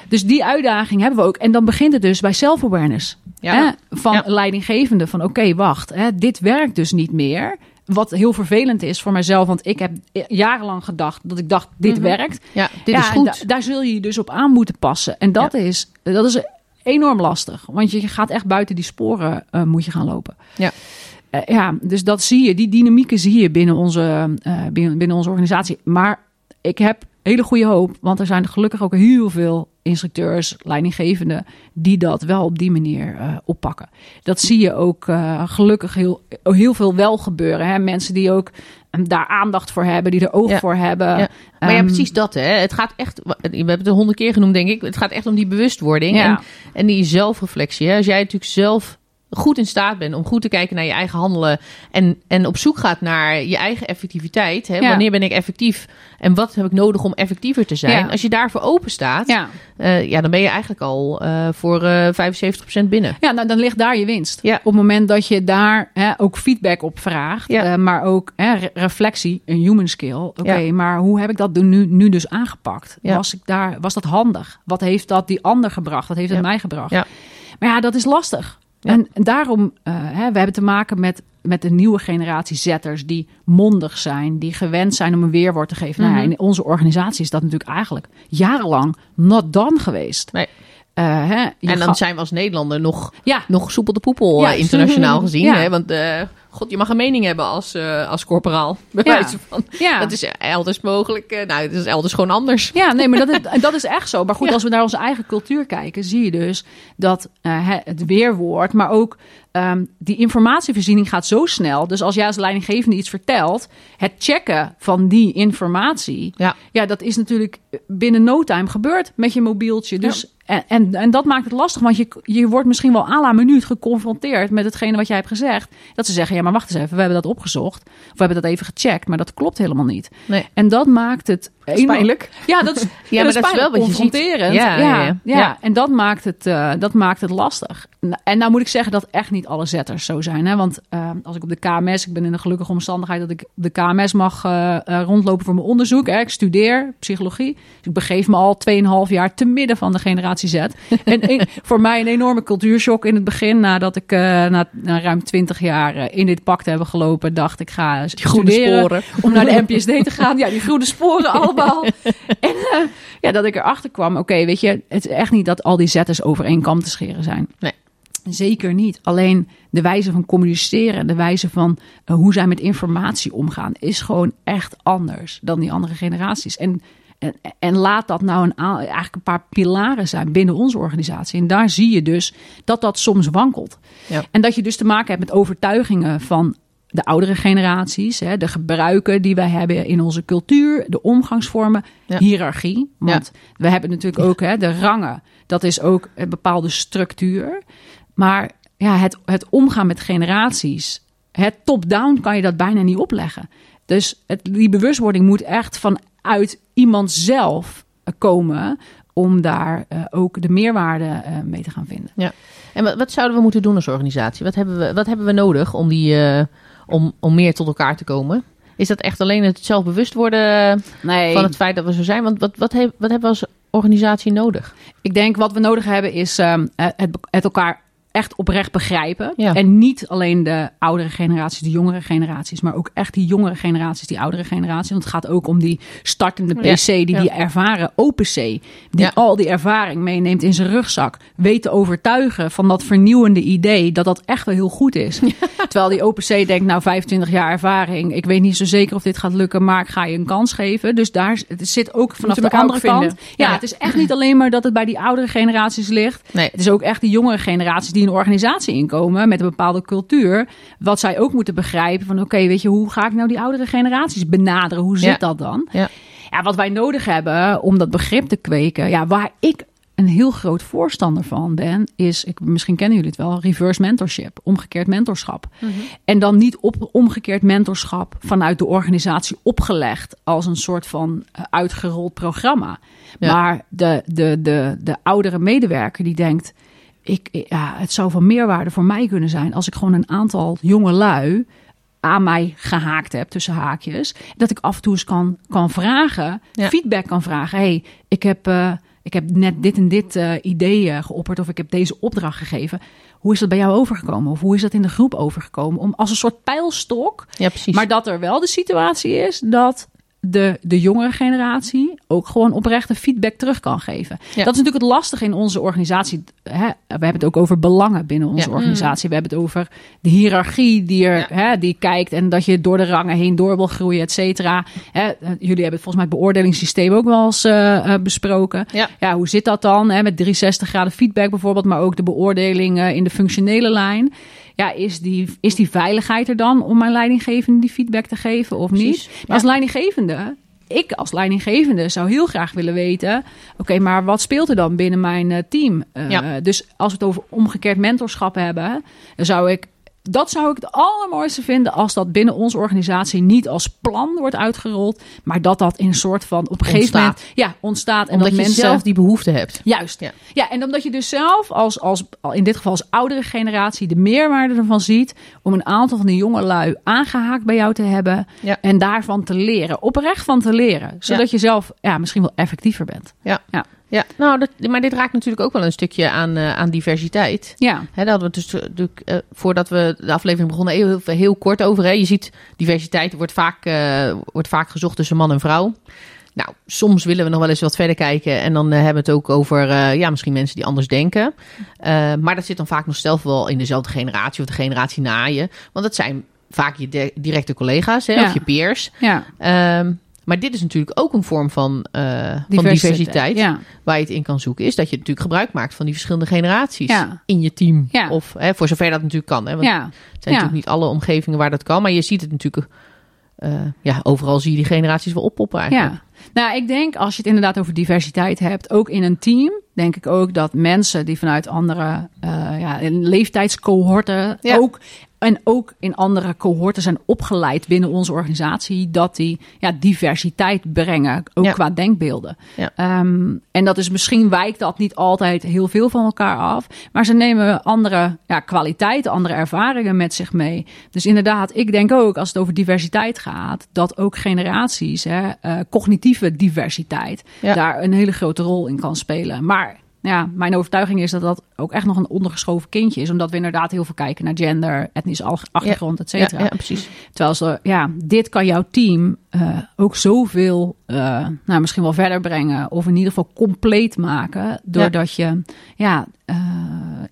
C: Dus die uitdaging hebben we ook. En dan begint het dus bij self-awareness.
B: Ja.
C: Van
B: Ja.
C: leidinggevende van oké, wacht, hè, dit werkt dus niet meer. wat heel vervelend is voor mijzelf, want ik heb jarenlang gedacht dat ik dacht, dit
B: Mhm.
C: werkt.
B: Ja, dit
C: ja,
B: is goed.
C: da- daar zul je je dus op aan moeten passen. En dat, is, dat is enorm lastig. Want je gaat echt buiten die sporen eh, moet je gaan lopen.
B: Ja.
C: Eh, ja, dus dat zie je. Die dynamieken zie je binnen onze, eh, binnen, binnen onze organisatie. Maar ik heb hele goede hoop. Want er zijn gelukkig ook heel veel instructeurs, leidinggevenden... die dat wel op die manier eh, oppakken. Dat zie je ook eh, gelukkig heel, heel veel wel gebeuren. Hè? Mensen die ook eh, daar aandacht voor hebben, die er oog
B: Ja.
C: voor hebben.
B: Ja. Maar ja,
C: Ehm,
B: precies dat. Hè. Het gaat echt, we hebben het honderd keer genoemd, denk ik. Het gaat echt om die bewustwording
C: Ja.
B: en, en die zelfreflectie. Hè. Als jij natuurlijk zelf goed in staat bent om goed te kijken naar je eigen handelen en, en op zoek gaat naar je eigen effectiviteit. Hè.
C: Ja.
B: Wanneer ben ik effectief en wat heb ik nodig om effectiever te zijn?
C: Ja.
B: Als je daarvoor open staat, ja.
C: Ja,
B: ja, dan ben je eigenlijk al eh, voor eh 75% binnen.
C: Ja, nou, dan ligt daar je winst.
B: Ja.
C: Op het moment dat je daar hè, ook feedback op vraagt, eh, maar ook hè, re- reflectie, een human skill. Oké, maar hoe heb ik dat nu, nu dus aangepakt? Was, ik daar, was dat handig? Wat heeft dat die ander gebracht? Wat heeft het mij gebracht?
B: Ja.
C: Maar ja, dat is lastig.
B: Ja.
C: En daarom, eh hè, we hebben te maken met, met de nieuwe generatie zetters die mondig zijn, die gewend zijn om een weerwoord te geven.
B: Mhm.
C: in onze organisatie is dat natuurlijk eigenlijk jarenlang not done geweest.
B: Nee.
C: Eh, hè,
B: En dan zijn we als Nederlander nog
C: ja,
B: nog soepel de poepel
C: Ja.
B: eh, internationaal [laughs] gezien.
C: Ja.
B: Hè? Want eh, god, je mag een mening hebben als, als corporaal. [laughs] Bij
C: Ja.
B: wijze van. Dat is elders mogelijk. nou, het is elders gewoon anders.
C: Ja, nee, maar dat is, dat is echt zo. Maar goed, [laughs] als we naar onze eigen cultuur kijken, zie je dus dat het weerwoord, maar ook ehm, die informatievoorziening gaat zo snel. Dus als jij als leidinggevende iets vertelt, het checken van die informatie,
B: Ja.
C: ja dat is natuurlijk binnen no time gebeurd met je mobieltje. Dus, en, en, en dat maakt het lastig, want je, je wordt misschien wel à la minuut geconfronteerd met hetgene wat jij hebt gezegd. Dat ze zeggen, ja, maar wacht eens even, we hebben dat opgezocht. Of we hebben dat even gecheckt, maar dat klopt helemaal niet.
B: Nee.
C: En dat maakt het enorm- Ja, dat is, [laughs] ja,
B: maar dat is wel wat
C: confronterend.
B: Ja,
C: Ja, en dat maakt, het, eh, dat maakt het lastig. En- nou moet ik zeggen dat echt niet alle zetters zo zijn. Hè? Want eh, als ik op de KMS, ik ben in een gelukkige omstandigheid dat ik de KMS mag eh, rondlopen voor mijn onderzoek. Hè? Ik studeer psychologie. Dus ik begeef me al 2,5 jaar te midden van de generatie Z. [laughs] en een- voor mij een enorme cultuurshock in het begin. Nadat ik na, na ruim 20 jaar in dit pak te hebben gelopen, dacht ik ga studeren om naar de NPSD te gaan. Ja, die groene sporen [laughs] [laughs] En eh, ja, dat ik erachter kwam, oké, weet je, het is echt niet dat al die zetters over één kam te scheren zijn.
B: Nee.
C: Zeker niet. Alleen de wijze van communiceren, de wijze van eh, hoe zij met informatie omgaan, is gewoon echt anders dan die andere generaties. En, en, en laat dat nou een, eigenlijk een paar pilaren zijn binnen onze organisatie. En daar zie je dus dat dat soms wankelt.
B: Ja.
C: En dat je dus te maken hebt met overtuigingen van de oudere generaties, hè, de gebruiken die wij hebben in onze cultuur, de omgangsvormen,
B: Ja.
C: hiërarchie. Want we hebben natuurlijk ook hè, de rangen. Dat is ook een bepaalde structuur. Maar ja, het, het omgaan met generaties, het top-down kan je dat bijna niet opleggen. Dus het, die bewustwording moet echt vanuit iemand zelf komen om daar eh, ook de meerwaarde eh, mee te gaan vinden.
B: En wat, wat zouden we moeten doen als organisatie? Wat hebben we, wat hebben we nodig om, die, eh, om, om meer tot elkaar te komen? Is dat echt alleen het zelfbewust worden
C: Nee,
B: van het feit dat we zo zijn? Want wat, wat, heb- wat hebben we als organisatie nodig?
C: Ik denk wat we nodig hebben is ehm, het, het elkaar echt oprecht begrijpen.
B: Ja.
C: En niet alleen de oudere generaties, de jongere generaties, maar ook echt die jongere generaties, die oudere generaties. Want het gaat ook om die startende PC, die
B: Ja.
C: die ervaren open C, die
B: Ja.
C: al die ervaring meeneemt in zijn rugzak, weet te overtuigen van dat vernieuwende idee dat dat echt wel heel goed is. Terwijl die open C denkt, nou 25 jaar ervaring, ik weet niet zo zeker of dit gaat lukken, maar ik ga je een kans geven. Dus daar het zit ook vanaf de andere kant. Ja. het is echt niet alleen maar dat het bij die oudere generaties ligt.
B: Nee.
C: Het is ook echt die jongere generaties die een organisatie inkomen met een bepaalde cultuur. Wat zij ook moeten begrijpen van oké, weet je, hoe ga ik nou die oudere generaties benaderen? Hoe zit
B: Ja.
C: dat dan?
B: Ja.
C: Ja, wat wij nodig hebben om dat begrip te kweken, ja, waar ik een heel groot voorstander van ben, is, ik, misschien kennen jullie het wel, reverse mentorship, omgekeerd mentorschap. En dan niet op omgekeerd mentorschap vanuit de organisatie opgelegd als een soort van eh, uitgerold programma.
B: Ja.
C: Maar de, de, de, de oudere medewerker die denkt, ik, ja, het zou van meerwaarde voor mij kunnen zijn als ik gewoon een aantal jonge lui aan mij gehaakt heb, tussen haakjes. Dat ik af en toe eens kan, kan vragen,
B: Ja.
C: feedback kan vragen. hey, ik heb... eh, ik heb net dit en dit uh, idee uh, geopperd of ik heb deze opdracht gegeven. Hoe is dat bij jou overgekomen? Of hoe is dat in de groep overgekomen? Om als een soort pijlstok.
B: Ja, precies.
C: Maar dat er wel de situatie is dat de, de jongere generatie ook gewoon oprechte feedback terug kan geven.
B: Ja.
C: Dat is natuurlijk het lastige in onze organisatie. Hè? We hebben het ook over belangen binnen onze
B: Ja.
C: organisatie. We hebben het over de hiërarchie die, er,
B: Ja.
C: hè, die kijkt en dat je door de rangen heen door wil groeien, et cetera. Hè, Jullie hebben het volgens mij het beoordelingssysteem ook wel eens eh, eh, besproken.
B: Ja.
C: hoe zit dat dan? Hè? Met 360 graden feedback bijvoorbeeld, maar ook de beoordeling eh, in de functionele lijn. Ja, is die, is die veiligheid er dan om mijn leidinggevende die feedback te geven of
B: Precies.
C: niet? Maar als leidinggevende, ik als leidinggevende zou heel graag willen weten... oké, maar wat speelt er dan binnen mijn eh, team? Eh,
B: Ja.
C: Dus als we het over omgekeerd mentorschap hebben... dan zou ik... Dat zou ik het allermooiste vinden als dat binnen onze organisatie niet als plan wordt uitgerold, maar dat dat in een soort van op een gegeven
B: Ontstaat.
C: moment ja, ontstaat en
B: Omdat
C: dat
B: je
C: mensen
B: zelf die behoefte hebt.
C: Juist.
B: Ja.
C: Ja. en omdat je dus zelf als, als, in dit geval als oudere generatie, de meerwaarde ervan ziet om een aantal van die jonge lui aangehaakt bij jou te hebben
B: Ja.
C: en daarvan te leren, oprecht van te leren, zodat je zelf ja, misschien wel effectiever bent.
B: Ja.
C: Ja.
B: Ja, nou, dat, maar dit raakt natuurlijk ook wel een stukje aan, eh, aan diversiteit.
C: Ja,
B: Hè, daar hadden we dus natuurlijk, eh, voordat we de aflevering begonnen heel, heel, kort over. Hè. Je ziet, diversiteit wordt vaak, eh, wordt vaak gezocht tussen man en vrouw. Nou, soms willen we nog wel eens wat verder kijken. En dan eh, hebben we het ook over eh, ja, misschien mensen die anders denken. Eh, maar dat zit dan vaak nog zelf wel in dezelfde generatie of de generatie na je. Want dat zijn vaak je directe collega's hè,
C: Ja.
B: of je peers.
C: ja.
B: Ehm, maar dit is natuurlijk ook een vorm van, eh, van diversiteit
C: Ja,
B: waar je het in kan zoeken, is dat je natuurlijk gebruik maakt van die verschillende generaties
C: Ja.
B: in je team.
C: Ja.
B: Of hè, voor zover dat natuurlijk kan. Hè, want
C: ja.
B: het zijn natuurlijk niet alle omgevingen waar dat kan, maar je ziet het natuurlijk. eh, ja, overal zie je die generaties wel oppoppen eigenlijk.
C: Ja. Nou, ik denk als je het inderdaad over diversiteit hebt, ook in een team, denk ik ook dat mensen die vanuit andere eh, ja, leeftijdscohorten
B: Ja.
C: ook en ook in andere cohorten zijn opgeleid binnen onze organisatie, dat die ja, diversiteit brengen, ook
B: Ja.
C: qua denkbeelden.
B: Ja.
C: Ehm, en dat is misschien wijkt dat niet altijd heel veel van elkaar af, maar ze nemen andere ja, kwaliteiten, andere ervaringen met zich mee. Dus inderdaad, ik denk ook als het over diversiteit gaat, dat ook generaties, hè, eh, cognitieve diversiteit, daar een hele grote rol in kan spelen. Maar ja, mijn overtuiging is dat dat ook echt nog een ondergeschoven kindje is, omdat we inderdaad heel veel kijken naar gender, etnische al- achtergrond, et
B: Ja,
C: cetera.
B: ja, precies.
C: Terwijl ze, ja, dit kan jouw team eh, ook zoveel, eh, nou, misschien wel verder brengen. Of in ieder geval compleet maken. Doordat je, ja, eh,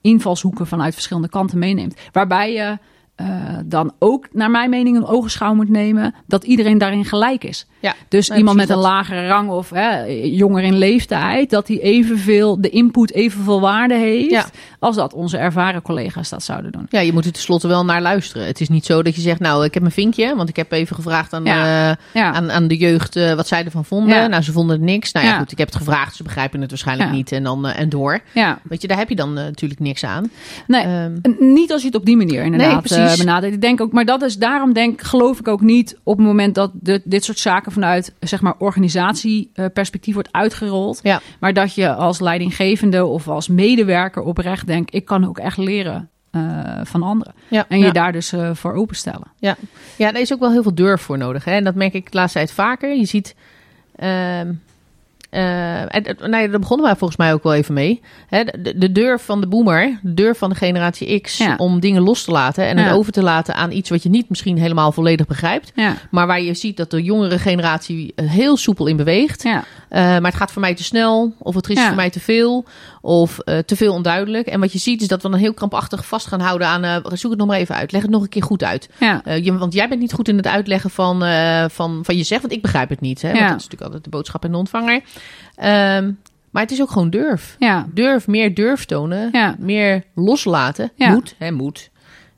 C: invalshoeken vanuit verschillende kanten meeneemt. Waarbij je eh, dan ook, naar mijn mening, een ogenschouw moet nemen. Dat iedereen daarin gelijk is.
B: Ja.
C: Dus iemand met een lagere rang of hè, jonger in leeftijd, dat hij evenveel, de input evenveel waarde heeft.
B: Ja.
C: Als dat onze ervaren collega's dat zouden doen.
B: Ja, je moet er tenslotte wel naar luisteren. Het is niet zo dat je zegt, nou, ik heb mijn vinkje, want ik heb even gevraagd aan,
C: Ja.
B: eh,
C: Ja.
B: aan, aan de jeugd eh, wat zij ervan vonden. Nou, ze vonden het niks. Nou ja, goed, ik heb het gevraagd, ze begrijpen het waarschijnlijk niet en dan en door.
C: ja.
B: Weet je, daar heb je dan natuurlijk niks aan.
C: Nee,
B: Ehm,
C: Niet als je het op die manier inderdaad
B: Nee,
C: benadert. Ik denk ook, maar dat is daarom denk geloof ik ook niet op het moment dat de, dit soort zaken vanuit zeg maar organisatieperspectief wordt uitgerold.
B: Ja.
C: Maar dat je als leidinggevende of als medewerker oprecht denkt, ik kan ook echt leren eh, van anderen.
B: ja,
C: En je
B: ja.
C: daar dus eh, voor openstellen.
B: Ja. ja, daar is ook wel heel veel durf voor nodig. Hè? En dat merk ik de laatste tijd vaker. Je ziet. ehm, eh, en, eh, nou ja, daar begonnen wij volgens mij ook wel even mee. Hè? De, de durf van de boomer, de durf van de generatie X
C: Ja.
B: om dingen los te laten en
C: Ja.
B: het over te laten aan iets wat je niet misschien helemaal volledig begrijpt. Maar waar je ziet dat de jongere generatie eh, heel soepel in beweegt. maar het gaat voor mij te snel, of het is voor mij te veel, of eh, te veel onduidelijk. En wat je ziet is dat we dan heel krampachtig vast gaan houden aan. eh, zoek het nog maar even uit, leg het nog een keer goed uit.
C: ja.
B: Eh, je, want jij bent niet goed in het uitleggen van, van, van je zegt, want ik begrijp het niet. Hè? Want dat is natuurlijk altijd de boodschap en de ontvanger. Ehm, maar het is ook gewoon durf.
C: ja.
B: Durf, meer durf tonen, meer loslaten.
C: Ja.
B: Moed, hè, moed.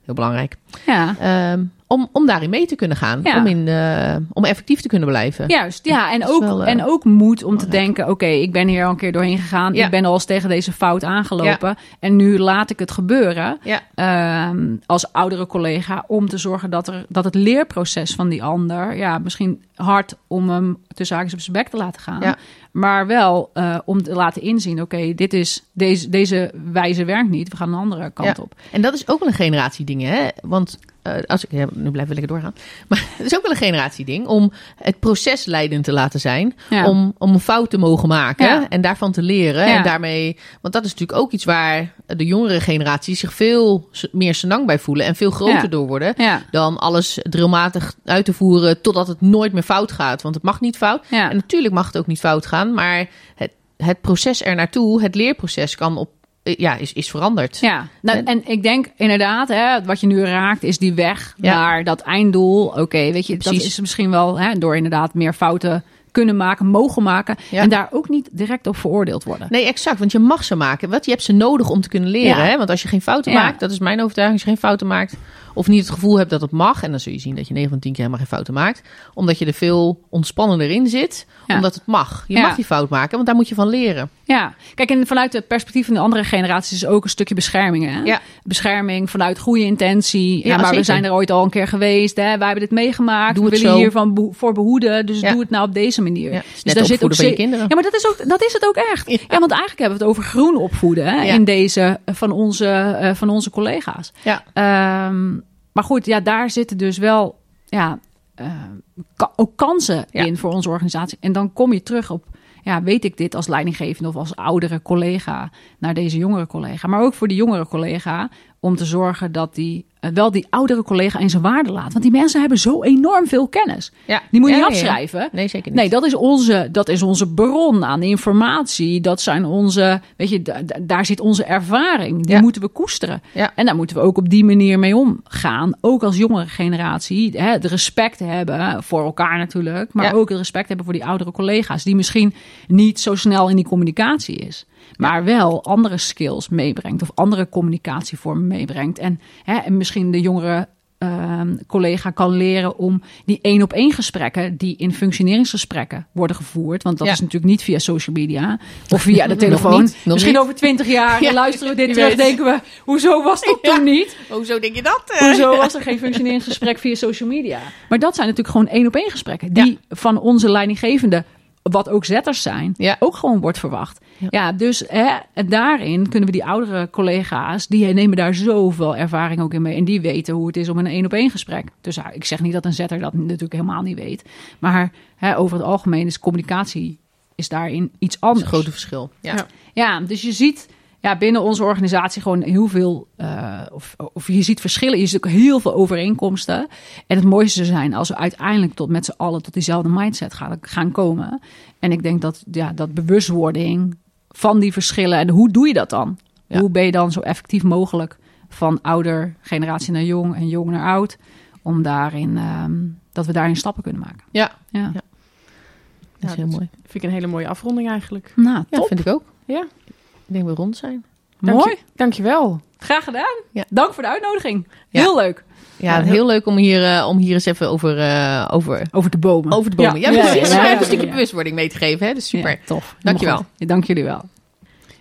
B: Heel belangrijk.
C: ja.
B: Ehm, om, om daarin mee te kunnen gaan.
C: Ja.
B: Om, in, eh, om effectief te kunnen blijven.
C: Juist, ja. En ook,
B: wel, eh,
C: en ook moed om te denken... oké, ik ben hier al een keer doorheen gegaan.
B: Ja.
C: Ik ben al eens tegen deze fout aangelopen. En nu laat ik het gebeuren. Ehm, als oudere collega... om te zorgen dat, er, dat het leerproces van die ander... ja, misschien hard om hem tussen haakjes op zijn bek te laten gaan... Maar wel eh, om te laten inzien... oké, dit is deze, deze wijze werkt niet. We gaan een andere kant op.
B: En dat is ook wel een generatie dingen. Hè? Want als ik, ja, nu blijven we lekker doorgaan. Maar [laughs] het is ook wel een generatieding om het proces leidend te laten zijn.
C: Ja.
B: Om, om een fout te mogen maken
C: Ja.
B: en daarvan te leren. En daarmee, want dat is natuurlijk ook iets waar de jongere generatie zich veel meer senang bij voelen en veel groter door worden. Dan alles drillmatig uit te voeren totdat het nooit meer fout gaat. Want het mag niet fout. En natuurlijk mag het ook niet fout gaan, maar het, het proces er naartoe, het leerproces kan op, eh, ja, is, is veranderd.
C: Ja, nou,
B: En-
C: ik denk inderdaad, hè, wat je nu raakt, is die weg
B: Ja.
C: naar dat einddoel. Oké, weet je, dat
B: Precies.
C: is misschien wel hè, door inderdaad meer fouten kunnen maken, mogen maken.
B: Ja.
C: En daar ook niet direct op veroordeeld worden.
B: Nee, exact. Want je mag ze maken. Wat je hebt ze nodig om te kunnen leren.
C: Ja.
B: Hè? Want als je geen fouten maakt, dat is mijn overtuiging. Als je geen fouten maakt, of niet het gevoel hebt dat het mag, en dan zul je zien dat je 9 van 10 keer helemaal geen fouten maakt, omdat je er veel ontspannender in zit,
C: Ja.
B: omdat het mag. Je
C: Ja.
B: mag die fout maken, want daar moet je van leren.
C: Ja, kijk, en vanuit het perspectief van de andere generaties is ook een stukje bescherming. Hè?
B: Ja.
C: Bescherming vanuit goede intentie. Ja, maar
B: zeker.
C: we zijn er ooit al een keer geweest. Hè? Wij hebben dit meegemaakt.
B: Doe
C: we willen
B: zo.
C: hiervan beho- voor behoeden. Dus doe het nou op deze manier. Dus
B: net
C: daar zit
B: opvoeden van je kinderen.
C: Ja, maar dat is, ook, dat is het ook echt. Ja. want eigenlijk hebben we het over groen opvoeden hè, in deze eh, van onze, eh, van onze collega's.
B: Ja.
C: Ehm, maar goed, ja, daar zitten dus wel ja, eh, ka- ook kansen
B: Ja.
C: in voor onze organisatie. En dan kom je terug op, ja, weet ik dit als leidinggevende of als oudere collega naar deze jongere collega. Maar ook voor die jongere collega om te zorgen dat die eh, wel die oudere collega in zijn waarde laat. Want die mensen hebben zo enorm veel kennis.
B: Ja.
C: Die moet je
B: Ja,
C: niet
B: ja.
C: afschrijven.
B: Nee, zeker niet.
C: Nee, dat is, onze, dat is onze bron aan informatie. Dat zijn onze, weet je, da- da- daar zit onze ervaring. Die moeten we koesteren.
B: Ja.
C: En daar moeten we ook op die manier mee omgaan. Ook als jongere generatie. Hè, het respect hebben voor elkaar natuurlijk. Maar ook het respect hebben voor die oudere collega's. Die misschien niet zo snel in die communicatie is. Maar wel andere skills meebrengt. Of andere communicatievormen meebrengt. En, hè, en misschien de jongere ehm, collega kan leren om die één op één gesprekken die in functioneringsgesprekken worden gevoerd. Want dat
B: Ja.
C: is natuurlijk niet via social media of via de [laughs]
B: Nog
C: telefoon.
B: niet, nog
C: Misschien
B: niet.
C: over twintig jaar [laughs]
B: Ja,
C: luisteren we dit terug,
B: weet.
C: denken we, hoezo was dat
B: Ja.
C: toen niet?
B: Hoezo denk je dat? eh?
C: Hoezo was er [laughs] geen functioneringsgesprek via social media? Maar dat zijn natuurlijk gewoon één op één gesprekken. Die van onze leidinggevende, wat ook zetters zijn,
B: Ja.
C: ook gewoon wordt verwacht.
B: Ja.
C: Ja, dus hè, daarin kunnen we die oudere collega's, die nemen daar zoveel ervaring ook in mee. En die weten hoe het is om een één op één gesprek. Dus ik zeg niet dat een zetter dat natuurlijk helemaal niet weet. Maar hè, over het algemeen is communicatie is daarin iets anders.
B: een grote verschil. Ja.
A: Ja,
C: dus je ziet ja, binnen onze organisatie gewoon heel veel, eh, of, of je ziet verschillen, je ziet ook heel veel overeenkomsten. En het mooiste zou zijn als we uiteindelijk tot met z'n allen tot diezelfde mindset gaan, gaan komen. En ik denk dat ja, dat bewustwording van die verschillen, en hoe doe je dat dan?
B: Ja.
C: Hoe ben je dan zo effectief mogelijk van ouder generatie naar jong en jong naar oud, om daarin, ehm, dat we daarin stappen kunnen maken.
B: Ja.
C: Ja,
B: Ja. Dat is
A: Ja,
B: heel
A: dat
B: mooi.
A: Vind ik een hele mooie afronding eigenlijk.
C: nou
B: Ja,
C: top.
B: vind ik ook.
A: Ja.
B: Ik denk we rond zijn.
A: Dank
C: Mooi.
A: Je, dankjewel.
C: Graag gedaan.
B: Ja.
C: Dank voor de uitnodiging.
B: Ja.
C: Heel leuk.
B: Ja, heel, leuk om hier, eh, om hier eens even over, eh, over,
C: Over de bomen.
B: over de bomen. Ja,
C: Ja,
B: precies. een stukje bewustwording mee te geven. Hè? Dus super.
C: Tof.
B: Dankjewel.
C: Dank jullie wel.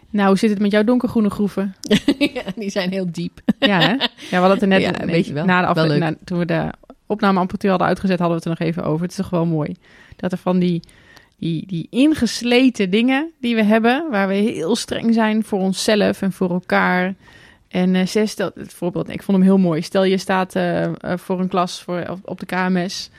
A: Nou, hoe zit het met jouw donkergroene groeven? [laughs]
B: Ja, die zijn heel diep.
A: Ja, hè? Ja, we hadden het er net
B: Ja,
A: nee,
B: weet je wel.
A: na de
B: Wel
A: na- toen we de opnameapparatuur hadden uitgezet, hadden we het er nog even over. Het is toch wel mooi dat er van die, die, die ingesleten dingen die we hebben, waar we heel streng zijn voor onszelf en voor elkaar. En eh zes, stel, het voorbeeld, ik vond hem heel mooi. Stel je staat eh, eh, voor een klas voor, op, op de KMS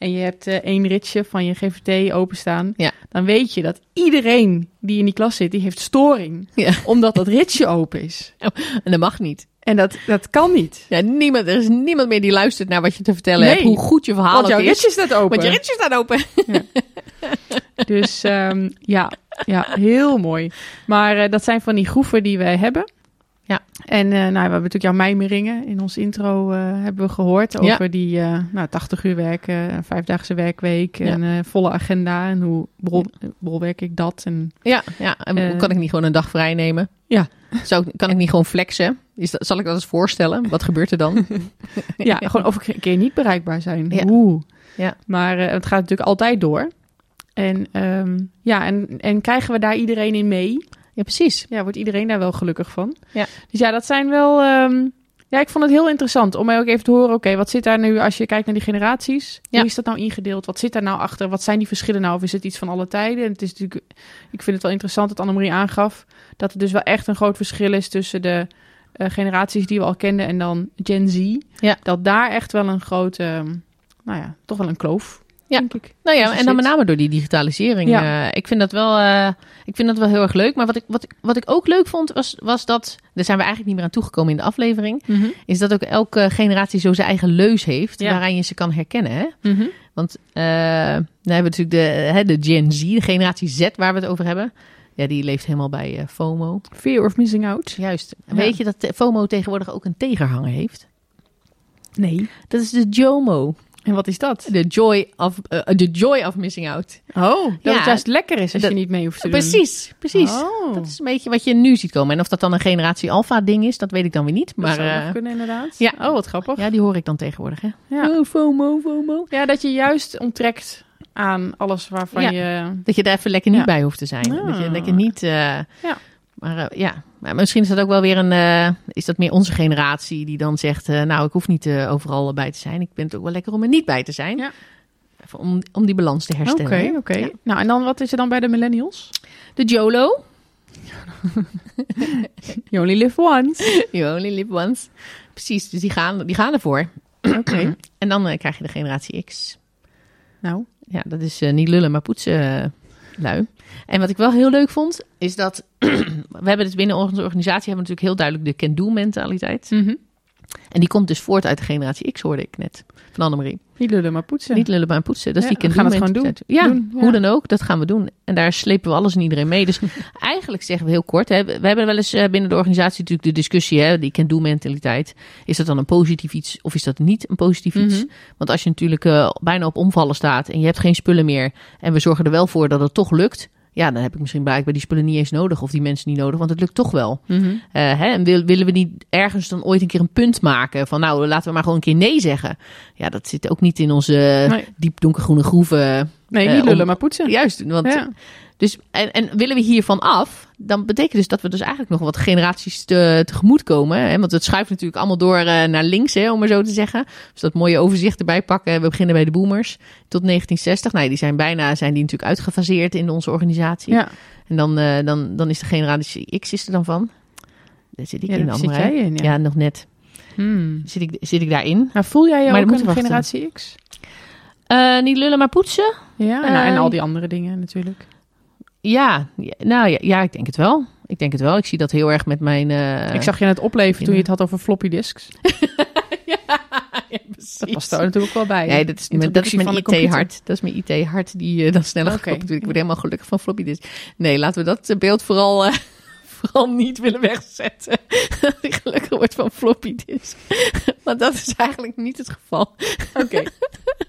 A: en je hebt eh, één ritje van je GVT openstaan.
B: Ja.
A: Dan weet je dat iedereen die in die klas zit, die heeft storing.
B: Ja. [laughs]
A: Omdat dat ritje open is. [laughs]
B: En dat mag niet.
A: En dat, dat kan niet.
B: Ja, niemand, er is niemand meer die luistert naar wat je te vertellen
A: Nee.
B: hebt. Hoe goed je verhaal
A: Want jouw
B: is.
A: ritje staat open.
B: Want je ritje staat open. [laughs] [laughs]
A: Dus ehm, ja, ja, heel mooi. Maar eh, dat zijn van die groeven die wij hebben.
B: Ja.
A: En eh, nou, we hebben natuurlijk jouw mijmeringen in ons intro eh, hebben we gehoord.
B: Ja.
A: Over die eh, nou, 80 uur werken, een vijfdaagse werkweek
B: Ja.
A: en volle agenda. En hoe bol, bolwerk ik dat? En
B: Ja, ja. En kan ik niet gewoon een dag vrij nemen?
A: Ja.
B: Zou, kan ik niet gewoon flexen? Is dat, zal ik dat eens voorstellen? Wat gebeurt er dan? [laughs]
A: ja, gewoon of een keer niet bereikbaar zijn.
B: Ja.
A: Oeh.
B: Ja.
A: Maar het gaat natuurlijk altijd door. En ehm, ja, en, en krijgen we daar iedereen in mee?
B: Ja, precies.
A: ja, wordt iedereen daar wel gelukkig van.
B: Ja.
A: Dus ja, dat zijn wel. ehm, ja, ik vond het heel interessant om mij ook even te horen. Oké, wat zit daar nu als je kijkt naar die generaties?
B: Ja.
A: Hoe is dat nou ingedeeld? Wat zit daar nou achter? Wat zijn die verschillen nou? Of is het iets van alle tijden? En het is natuurlijk. Ik vind het wel interessant dat Annemarie aangaf dat er dus wel echt een groot verschil is tussen de eh, generaties die we al kenden en dan Gen Z.
B: Ja.
A: Dat daar echt wel een grote, ehm, nou ja, toch wel een kloof,
B: Ja.
A: denk ik.
B: Nou ja, en dan met name door die digitalisering.
A: Ja.
B: eh, ik, vind dat wel, eh, ik vind dat wel heel erg leuk. Maar wat ik, wat, wat ik ook leuk vond, was, was dat... Daar zijn we eigenlijk niet meer aan toegekomen in de aflevering. Is dat ook elke generatie zo zijn eigen leus heeft...
A: Ja.
B: waaraan je ze kan herkennen. Hè?
A: Mhm.
B: Want eh, dan hebben we natuurlijk de, hè, de Gen Z, de generatie Z waar we het over hebben. Ja, die leeft helemaal bij FOMO.
A: Fear of missing out.
B: Juist.
A: Ja.
B: Weet je dat FOMO tegenwoordig ook een tegenhanger heeft?
A: Nee.
B: Dat is de JOMO.
A: En wat is dat?
B: De joy of, eh, the joy of missing out.
A: Oh, dat
B: Ja.
A: het juist lekker is als
B: Dat-
A: je niet mee hoeft te doen.
B: Precies, precies.
A: Oh.
B: Dat is een beetje wat je nu ziet komen. En of dat dan een generatie alpha ding is, dat weet ik dan weer niet.
A: Maar, dat zou
B: eh,
A: kunnen inderdaad.
B: ja.
A: Oh, wat grappig.
B: ja, die hoor ik dan tegenwoordig. Hè?
A: Ja.
B: Oh, FOMO, FOMO.
A: Ja, dat je juist onttrekt aan alles waarvan
B: Ja.
A: je...
B: Dat je daar even lekker niet bij hoeft te zijn.
A: Ah.
B: Dat je lekker niet... eh,
A: Ja.
B: Maar eh, ja, maar misschien is dat ook wel weer een... eh, is dat meer onze generatie die dan zegt... eh, nou, ik hoef niet eh, overal bij te zijn. Ik vind het ook wel lekker om er niet bij te zijn.
A: Ja.
B: Even om, om die balans te
A: Oké,
B: herstellen.
A: oké.
B: Ja.
A: Nou, en dan wat is er dan bij de millennials?
B: De JOLO. [laughs]
A: You only live once.
B: You only live once. Precies, dus die gaan, die gaan ervoor.
A: Oké.
B: En dan krijg je de generatie X.
A: Nou,
B: Ja, dat is niet lullen, maar poetsen lui. En wat ik wel heel leuk vond, is dat... [clears throat] we hebben dus binnen onze organisatie hebben natuurlijk heel duidelijk de can-do mentaliteit.
A: mhm.
B: En die komt dus voort uit de generatie X, hoorde ik net. Van Annemarie.
A: niet lullen, maar poetsen.
B: Niet lullen, maar poetsen. Dat is
A: Ja,
B: die
A: we gaan het gewoon
B: mentaliteit. Ja,
A: Doen, ja.
B: hoe dan ook, dat gaan we doen. En daar slepen we alles en iedereen mee. Dus [laughs] eigenlijk zeggen we heel kort. Hè, we we hebben wel eens eh, binnen de organisatie natuurlijk de discussie, hè, die can-do mentaliteit. Is dat dan een positief iets of is dat niet een positief iets?
A: Mhm.
B: Want als je natuurlijk eh, bijna op omvallen staat en je hebt geen spullen meer en we zorgen er wel voor dat het toch lukt. Ja, dan heb ik misschien blijkbaar die spullen niet eens nodig of die mensen niet nodig, want het lukt toch wel.
A: Mhm.
B: Eh, hè, en wil- willen we niet ergens dan ooit een keer een punt maken van nou, laten we maar gewoon een keer nee zeggen. Ja, dat zit ook niet in onze
A: Nee.
B: diep donkergroene groeven.
A: Nee,
B: Eh,
A: niet lullen,
B: om-
A: maar poetsen.
B: Juist, want
A: Ja.
B: Dus, en, en willen we hiervan af, dan betekent dus dat we dus eigenlijk nog wat generaties te, tegemoet komen. Hè? Want het schuift natuurlijk allemaal door eh, naar links, hè, om maar zo te zeggen. Dus dat mooie overzicht erbij pakken. We beginnen bij de boomers tot 1960. Nou, die zijn bijna zijn die natuurlijk uitgefaseerd in onze organisatie.
A: Ja.
B: En dan, eh, dan, dan is de generatie X is er dan van. Daar zit ik
A: Ja,
B: in,
A: daar zit
B: Anne-Marie.
A: jij in, ja.
B: ja. nog net.
A: Hmm.
B: Zit ik, zit ik daarin?
A: Nou, voel jij je
B: Maar
A: ook een generatie X?
B: Eh, niet lullen, maar poetsen?
A: Ja, en, nou, en al die andere dingen natuurlijk.
B: Ja, nou ja, ja, ik denk het wel. Ik denk het wel. Ik zie dat heel erg met mijn... eh,
A: ik zag je net opleven toen je het had over floppy disks. [laughs]
B: ja,
A: Dat past er natuurlijk wel bij.
B: Nee, dat is, mijn- dat is mijn. IT-hart. Dat is mijn IT-hart die eh, dan sneller gaat kloppen. Ik word helemaal gelukkig van floppy disk. Nee, laten we dat eh, beeld vooral, vooral niet willen wegzetten. [laughs] Dat ik gelukkig word van floppy disk. [laughs] Want dat is eigenlijk niet het geval.
A: Oké,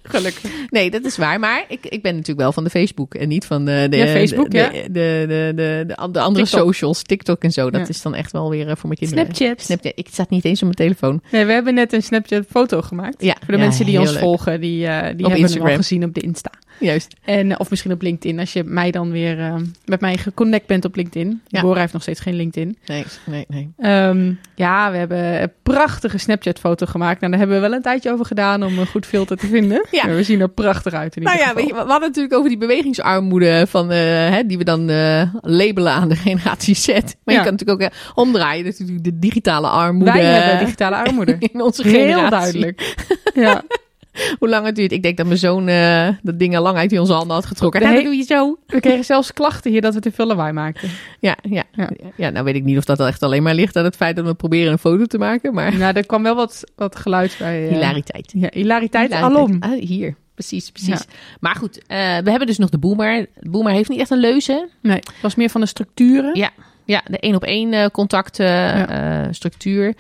A: gelukkig.
B: Nee, dat is waar. Maar ik, ik ben natuurlijk wel van de Facebook en niet van de, de,
A: Ja, Facebook,
B: de,
A: ja.
B: de, de, de, de, de an- de andere
A: TikTok.
B: socials, TikTok en zo. Dat
A: Ja.
B: is dan echt wel weer eh, voor mijn kinderen.
A: Snapchat.
B: Snapchat. Ik zat niet eens op mijn telefoon.
A: Nee, we hebben net een Snapchat-foto gemaakt.
B: Ja,
A: Voor de mensen die ons
B: leuk.
A: volgen, die, eh, die hebben hem
B: Instagram.
A: al gezien op de Insta.
B: Juist.
A: En, of misschien op LinkedIn, als je mij dan weer eh, met mij geconnect bent op LinkedIn.
B: Ja.
A: Bora heeft nog steeds geen LinkedIn.
B: Nee, nee, nee.
A: Ehm, ja, we hebben een prachtige Snapchat-foto gemaakt. Nou, daar hebben we wel een tijdje over gedaan om een goed filter te vinden. [laughs]
B: Ja.
A: Maar we zien er prachtig uit in
B: Nou
A: ieder
B: ja,
A: geval.
B: je, we hadden natuurlijk over die bewegingsarmoede van, eh, hè, die we dan eh, labelen aan de generatie Z. Maar
A: Ja.
B: je kan natuurlijk ook omdraaien, natuurlijk de digitale armoede.
A: Wij hebben digitale armoede. [laughs]
B: in onze
A: Heel
B: generatie.
A: duidelijk. Ja. [laughs] [laughs]
B: Hoe lang het duurt. Ik denk dat mijn zoon eh, dat ding al lang uit onze handen had getrokken. En dan doe je zo.
A: We kregen zelfs klachten hier dat we te veel lawaai maakten. [laughs]
B: Ja, ja, ja.
A: Ja.
B: nou weet ik niet of dat echt alleen maar ligt aan het feit dat we proberen een foto te maken. Maar
A: Nou, er kwam wel wat, wat geluid bij. eh,
B: hilariteit.
A: Ja, hilariteit,
B: Hilariteit.
A: alom.
B: Ah, hier, precies, precies. Maar goed, eh, we hebben dus nog de boomer. De boomer heeft niet echt een leuze.
A: Nee, het was meer van de structuren.
B: Ja, ja de één op één eh, contact
A: Ja.
B: structuur.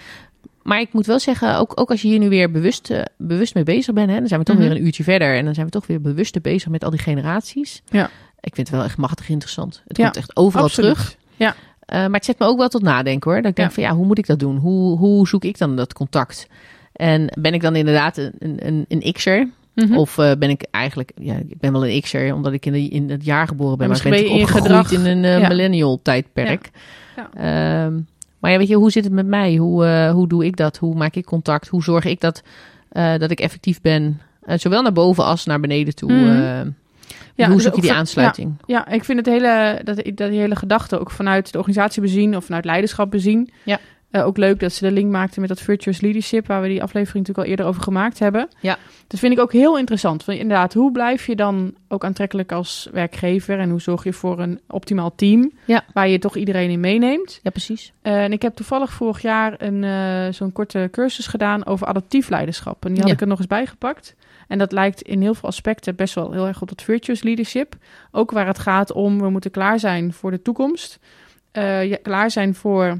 B: Maar ik moet wel zeggen, ook, ook als je hier nu weer bewust, eh, bewust mee bezig bent, hè, dan zijn we toch
A: Mhm.
B: weer een uurtje verder en dan zijn we toch weer bewust bezig met al die generaties.
A: Ja.
B: Ik vind het wel echt machtig interessant. Het
A: Ja,
B: komt echt overal
A: Absoluut.
B: terug.
A: Ja.
B: Eh, maar het zet me ook wel tot nadenken hoor. Dat ik denk
A: Ja.
B: van ja, hoe moet ik dat doen? Hoe, hoe zoek ik dan dat contact? En ben ik dan inderdaad een, een, een X'er?
A: Mhm.
B: Of eh, ben ik eigenlijk, ja, ik ben wel een X'er, omdat ik in, de, in het jaar geboren ben. Maar ik ben
A: je
B: natuurlijk
A: in
B: opgegroeid in een millennial tijdperk.
A: Ja.
B: Maar ja, weet je, hoe zit het met mij? Hoe, eh, hoe doe ik dat? Hoe maak ik contact? Hoe zorg ik dat, eh, dat ik effectief ben? Eh, zowel naar boven als naar beneden toe.
A: Mhm. Ja,
B: hoe
A: dus
B: zoek je die aansluiting?
A: Ja, ik vind het hele, dat, dat die hele gedachte ook vanuit de organisatie bezien of vanuit leiderschap bezien.
B: Ja.
A: Eh, ook leuk dat ze de link maakten met dat Virtuous Leadership, waar we die aflevering natuurlijk al eerder over gemaakt hebben.
B: Ja.
A: Dat vind ik ook heel interessant. Want inderdaad, hoe blijf je dan ook aantrekkelijk als werkgever en hoe zorg je voor een optimaal team
B: Ja.
A: waar je toch iedereen in meeneemt?
B: Ja, precies.
A: Eh, en ik heb toevallig vorig jaar een, eh, zo'n korte cursus gedaan over adaptief leiderschap. En die had
B: Ja.
A: ik er nog eens bijgepakt. En dat lijkt in heel veel aspecten best wel heel erg op dat virtuous leadership. Ook waar het gaat om, we moeten klaar zijn voor de toekomst. Klaar zijn voor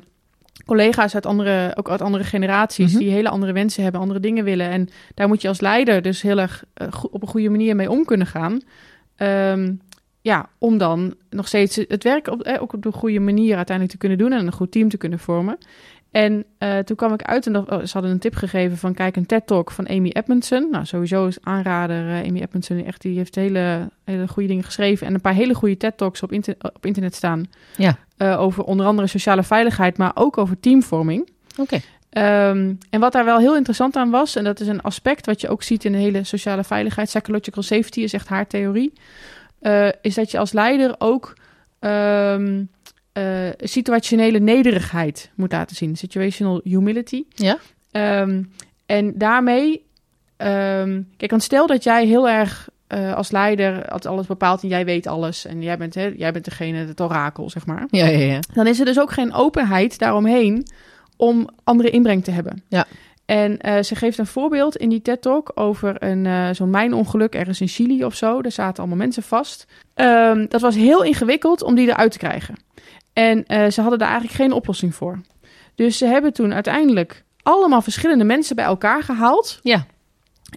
A: collega's uit andere, ook uit andere generaties...
B: Mhm.
A: die hele andere wensen hebben, andere dingen willen. En daar moet je als leider dus heel erg eh, op een goede manier mee om kunnen gaan. Ehm, ja, om dan nog steeds het werk op, eh, ook op de goede manier uiteindelijk te kunnen doen... en een goed team te kunnen vormen. En eh, toen kwam ik uit en oh, ze hadden een tip gegeven van kijk een TED-talk van Amy Edmondson. Nou, sowieso is aanrader eh, Amy Edmondson echt, die heeft hele, hele goede dingen geschreven en een paar hele goede TED-talks op, inter- op internet staan.
B: Ja.
A: Eh, over onder andere sociale veiligheid, maar ook over teamvorming.
B: Oké.
A: Ehm, en wat daar wel heel interessant aan was, en dat is een aspect wat je ook ziet in de hele sociale veiligheid, psychological safety is echt haar theorie, is dat je als leider ook ehm, eh, situationele nederigheid moet laten zien. Situational humility.
B: Ja.
A: Ehm, en daarmee, ehm, kijk, want stel dat jij heel erg eh, als leider alles bepaalt en jij weet alles en jij bent, hè, jij bent degene, het orakel, zeg maar.
B: Ja, ja, ja.
A: Dan is er dus ook geen openheid daaromheen om andere inbreng te hebben.
B: Ja.
A: En eh, ze geeft een voorbeeld in die TED-talk over een, zo'n mijnongeluk ergens in Chili of zo. Daar zaten allemaal mensen vast. Ehm, dat was heel ingewikkeld om die eruit te krijgen. En eh, ze hadden daar eigenlijk geen oplossing voor. Dus ze hebben toen uiteindelijk allemaal verschillende mensen bij elkaar gehaald.
B: Ja.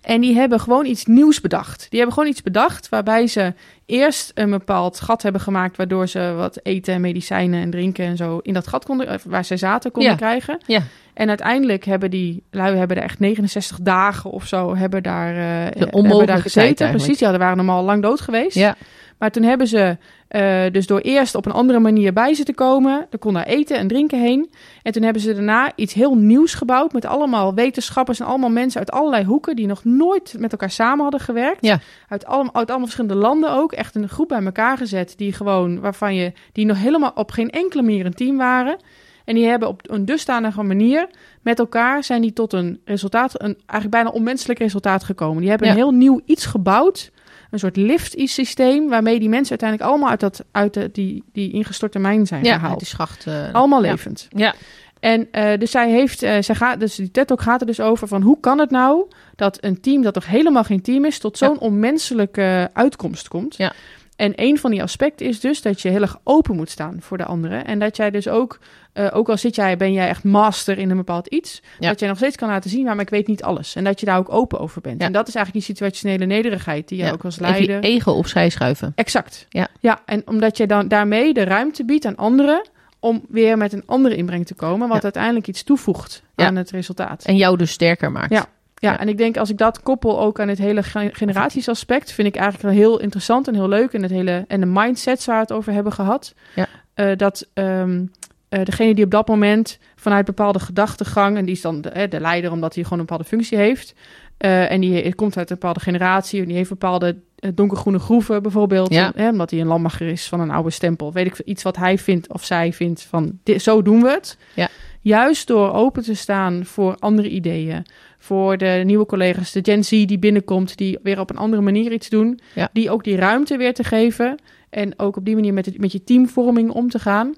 A: En die hebben gewoon iets nieuws bedacht. Die hebben gewoon iets bedacht waarbij ze eerst een bepaald gat hebben gemaakt... waardoor ze wat eten en medicijnen en drinken en zo in dat gat konden... eh, waar ze zaten konden
B: Ja.
A: krijgen.
B: Ja.
A: En uiteindelijk hebben die lui hebben er echt 69 dagen of zo... hebben daar, eh, hebben daar gezeten. Precies, ja, daar waren normaal lang dood geweest.
B: Ja.
A: Maar toen hebben ze eh, dus door eerst op een andere manier bij ze te komen, er kon daar eten en drinken heen. En toen hebben ze daarna iets heel nieuws gebouwd met allemaal wetenschappers en allemaal mensen uit allerlei hoeken die nog nooit met elkaar samen hadden gewerkt.
B: Ja.
A: Uit, allemaal, uit allemaal verschillende landen ook. Echt een groep bij elkaar gezet die gewoon, waarvan je, die nog helemaal op geen enkele manier een team waren. En die hebben op een dusdanige manier met elkaar zijn die tot een resultaat, een eigenlijk bijna onmenselijk resultaat gekomen. Die hebben
B: Ja.
A: een heel nieuw iets gebouwd een soort lift-systeem waarmee die mensen uiteindelijk allemaal uit, dat, uit de, die, die ingestorte mijn zijn
B: Ja,
A: gehaald.
B: die schacht. eh,
A: Allemaal levend.
B: Ja.
A: En eh, dus zij heeft, eh, zij gaat, dus die TED Talk gaat er dus over van hoe kan het nou dat een team dat toch helemaal geen team is, tot zo'n onmenselijke uitkomst komt.
B: Ja.
A: En een van die aspecten is dus dat je heel erg open moet staan voor de anderen. En dat jij dus ook, eh, ook al zit jij, ben jij echt master in een bepaald iets,
B: Ja.
A: dat jij nog steeds kan laten zien, maar ik weet niet alles. En dat je daar ook open over bent.
B: Ja.
A: En dat is eigenlijk die situationele nederigheid die je
B: Ja.
A: ook als
B: Even je
A: leider...
B: ego opzij schuiven.
A: Exact.
B: Ja.
A: ja, en omdat je dan daarmee de ruimte biedt aan anderen om weer met een andere inbreng te komen, wat uiteindelijk iets toevoegt aan het resultaat.
B: En jou dus sterker maakt.
A: Ja. Ja, en ik denk als ik dat koppel ook aan het hele ge- generatiesaspect, vind ik eigenlijk wel heel interessant en heel leuk. En, het hele, en de mindsets waar we het over hebben gehad.
B: Ja.
A: Eh, dat ehm, eh, degene die op dat moment vanuit bepaalde gedachtegang, en die is dan de, de leider omdat hij gewoon een bepaalde functie heeft. eh, en die komt uit een bepaalde generatie, en die heeft bepaalde donkergroene groeven bijvoorbeeld.
B: Ja.
A: eh, omdat hij een landmacher is van een oude stempel. Weet ik iets wat hij vindt of zij vindt van dit, zo doen we het.
B: Ja.
A: Juist door open te staan voor andere ideeën. Voor de nieuwe collega's, de Gen Z die binnenkomt, die weer op een andere manier iets doen.
B: Ja.
A: Die ook die ruimte weer te geven. En ook op die manier met, het, met je teamvorming om te gaan.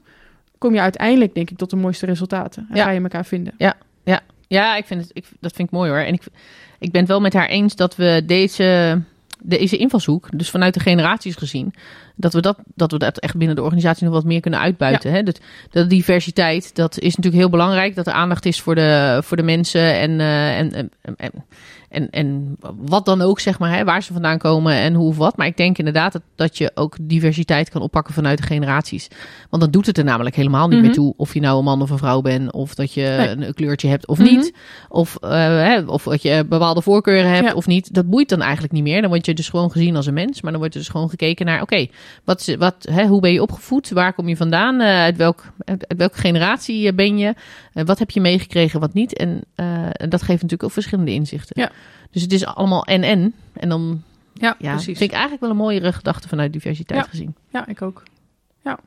A: Kom je uiteindelijk, denk ik, tot de mooiste resultaten. En
B: Ja.
A: ga je elkaar vinden.
B: Ja, ik vind het, ik, dat vind ik mooi hoor. En ik, ik ben het wel met haar eens dat we deze, deze invalshoek, dus vanuit de generaties gezien, dat we dat, dat we dat echt binnen de organisatie nog wat meer kunnen uitbuiten. Hè? Dat, dat diversiteit, dat is natuurlijk heel belangrijk. Dat er aandacht is voor de, voor de mensen en, eh, en, en, en, en, en wat dan ook, zeg maar, hè? waar ze vandaan komen en hoe of wat. Maar ik denk inderdaad dat, dat je ook diversiteit kan oppakken vanuit de generaties. Want dan doet het er namelijk helemaal niet
A: Mhm.
B: meer toe of je nou een man of een vrouw bent, of dat je
A: Nee.
B: een kleurtje hebt of
A: Mhm.
B: niet. Of, eh, hè, of dat je bepaalde voorkeuren hebt
A: Ja.
B: of niet. Dat boeit dan eigenlijk niet meer. Dan word je dus gewoon gezien als een mens. Maar dan wordt er dus gewoon gekeken naar, oké, wat, wat, hè, hoe ben je opgevoed? Waar kom je vandaan? Eh, uit, welk, uit, uit welke generatie eh, ben je? Eh, wat heb je meegekregen, wat niet? En en dat geeft natuurlijk ook verschillende inzichten.
A: Ja.
B: Dus het is allemaal en-en. En dan
A: Ja,
B: ja,
A: precies.
B: vind ik eigenlijk wel een mooiere gedachte vanuit diversiteit
A: Ja.
B: gezien.
A: Ja, ik ook. Ja.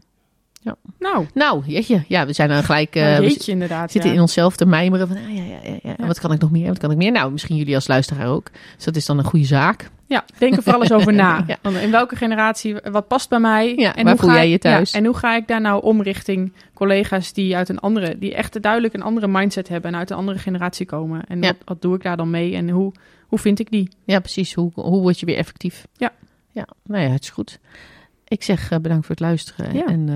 A: Nou,
B: Nou, jeetje. Ja, we zijn dan gelijk...
A: uh, jeetje inderdaad.
B: zitten
A: ja.
B: in onszelf te mijmeren van... ah, ja, ja, ja, ja.
A: Ja.
B: Wat kan ik nog meer? Wat kan ik meer? Nou, misschien jullie als luisteraar ook. Dus dat is dan een goede zaak.
A: Ja, denk er vooral eens over na. [laughs]
B: Ja.
A: In welke generatie, wat past bij mij?
B: Ja, waar
A: hoe
B: voel
A: ga
B: jij je thuis?
A: ja, en hoe ga ik daar nou om richting collega's die uit een andere, die echt duidelijk een andere mindset hebben en uit een andere generatie komen? En
B: Ja.
A: wat, wat doe ik daar dan mee en hoe, hoe vind ik die?
B: Ja, precies. Hoe, hoe word je weer effectief?
A: Ja.
B: Ja, nou ja, het is goed. Ik zeg eh, bedankt voor het luisteren.
A: Ja.
B: En eh,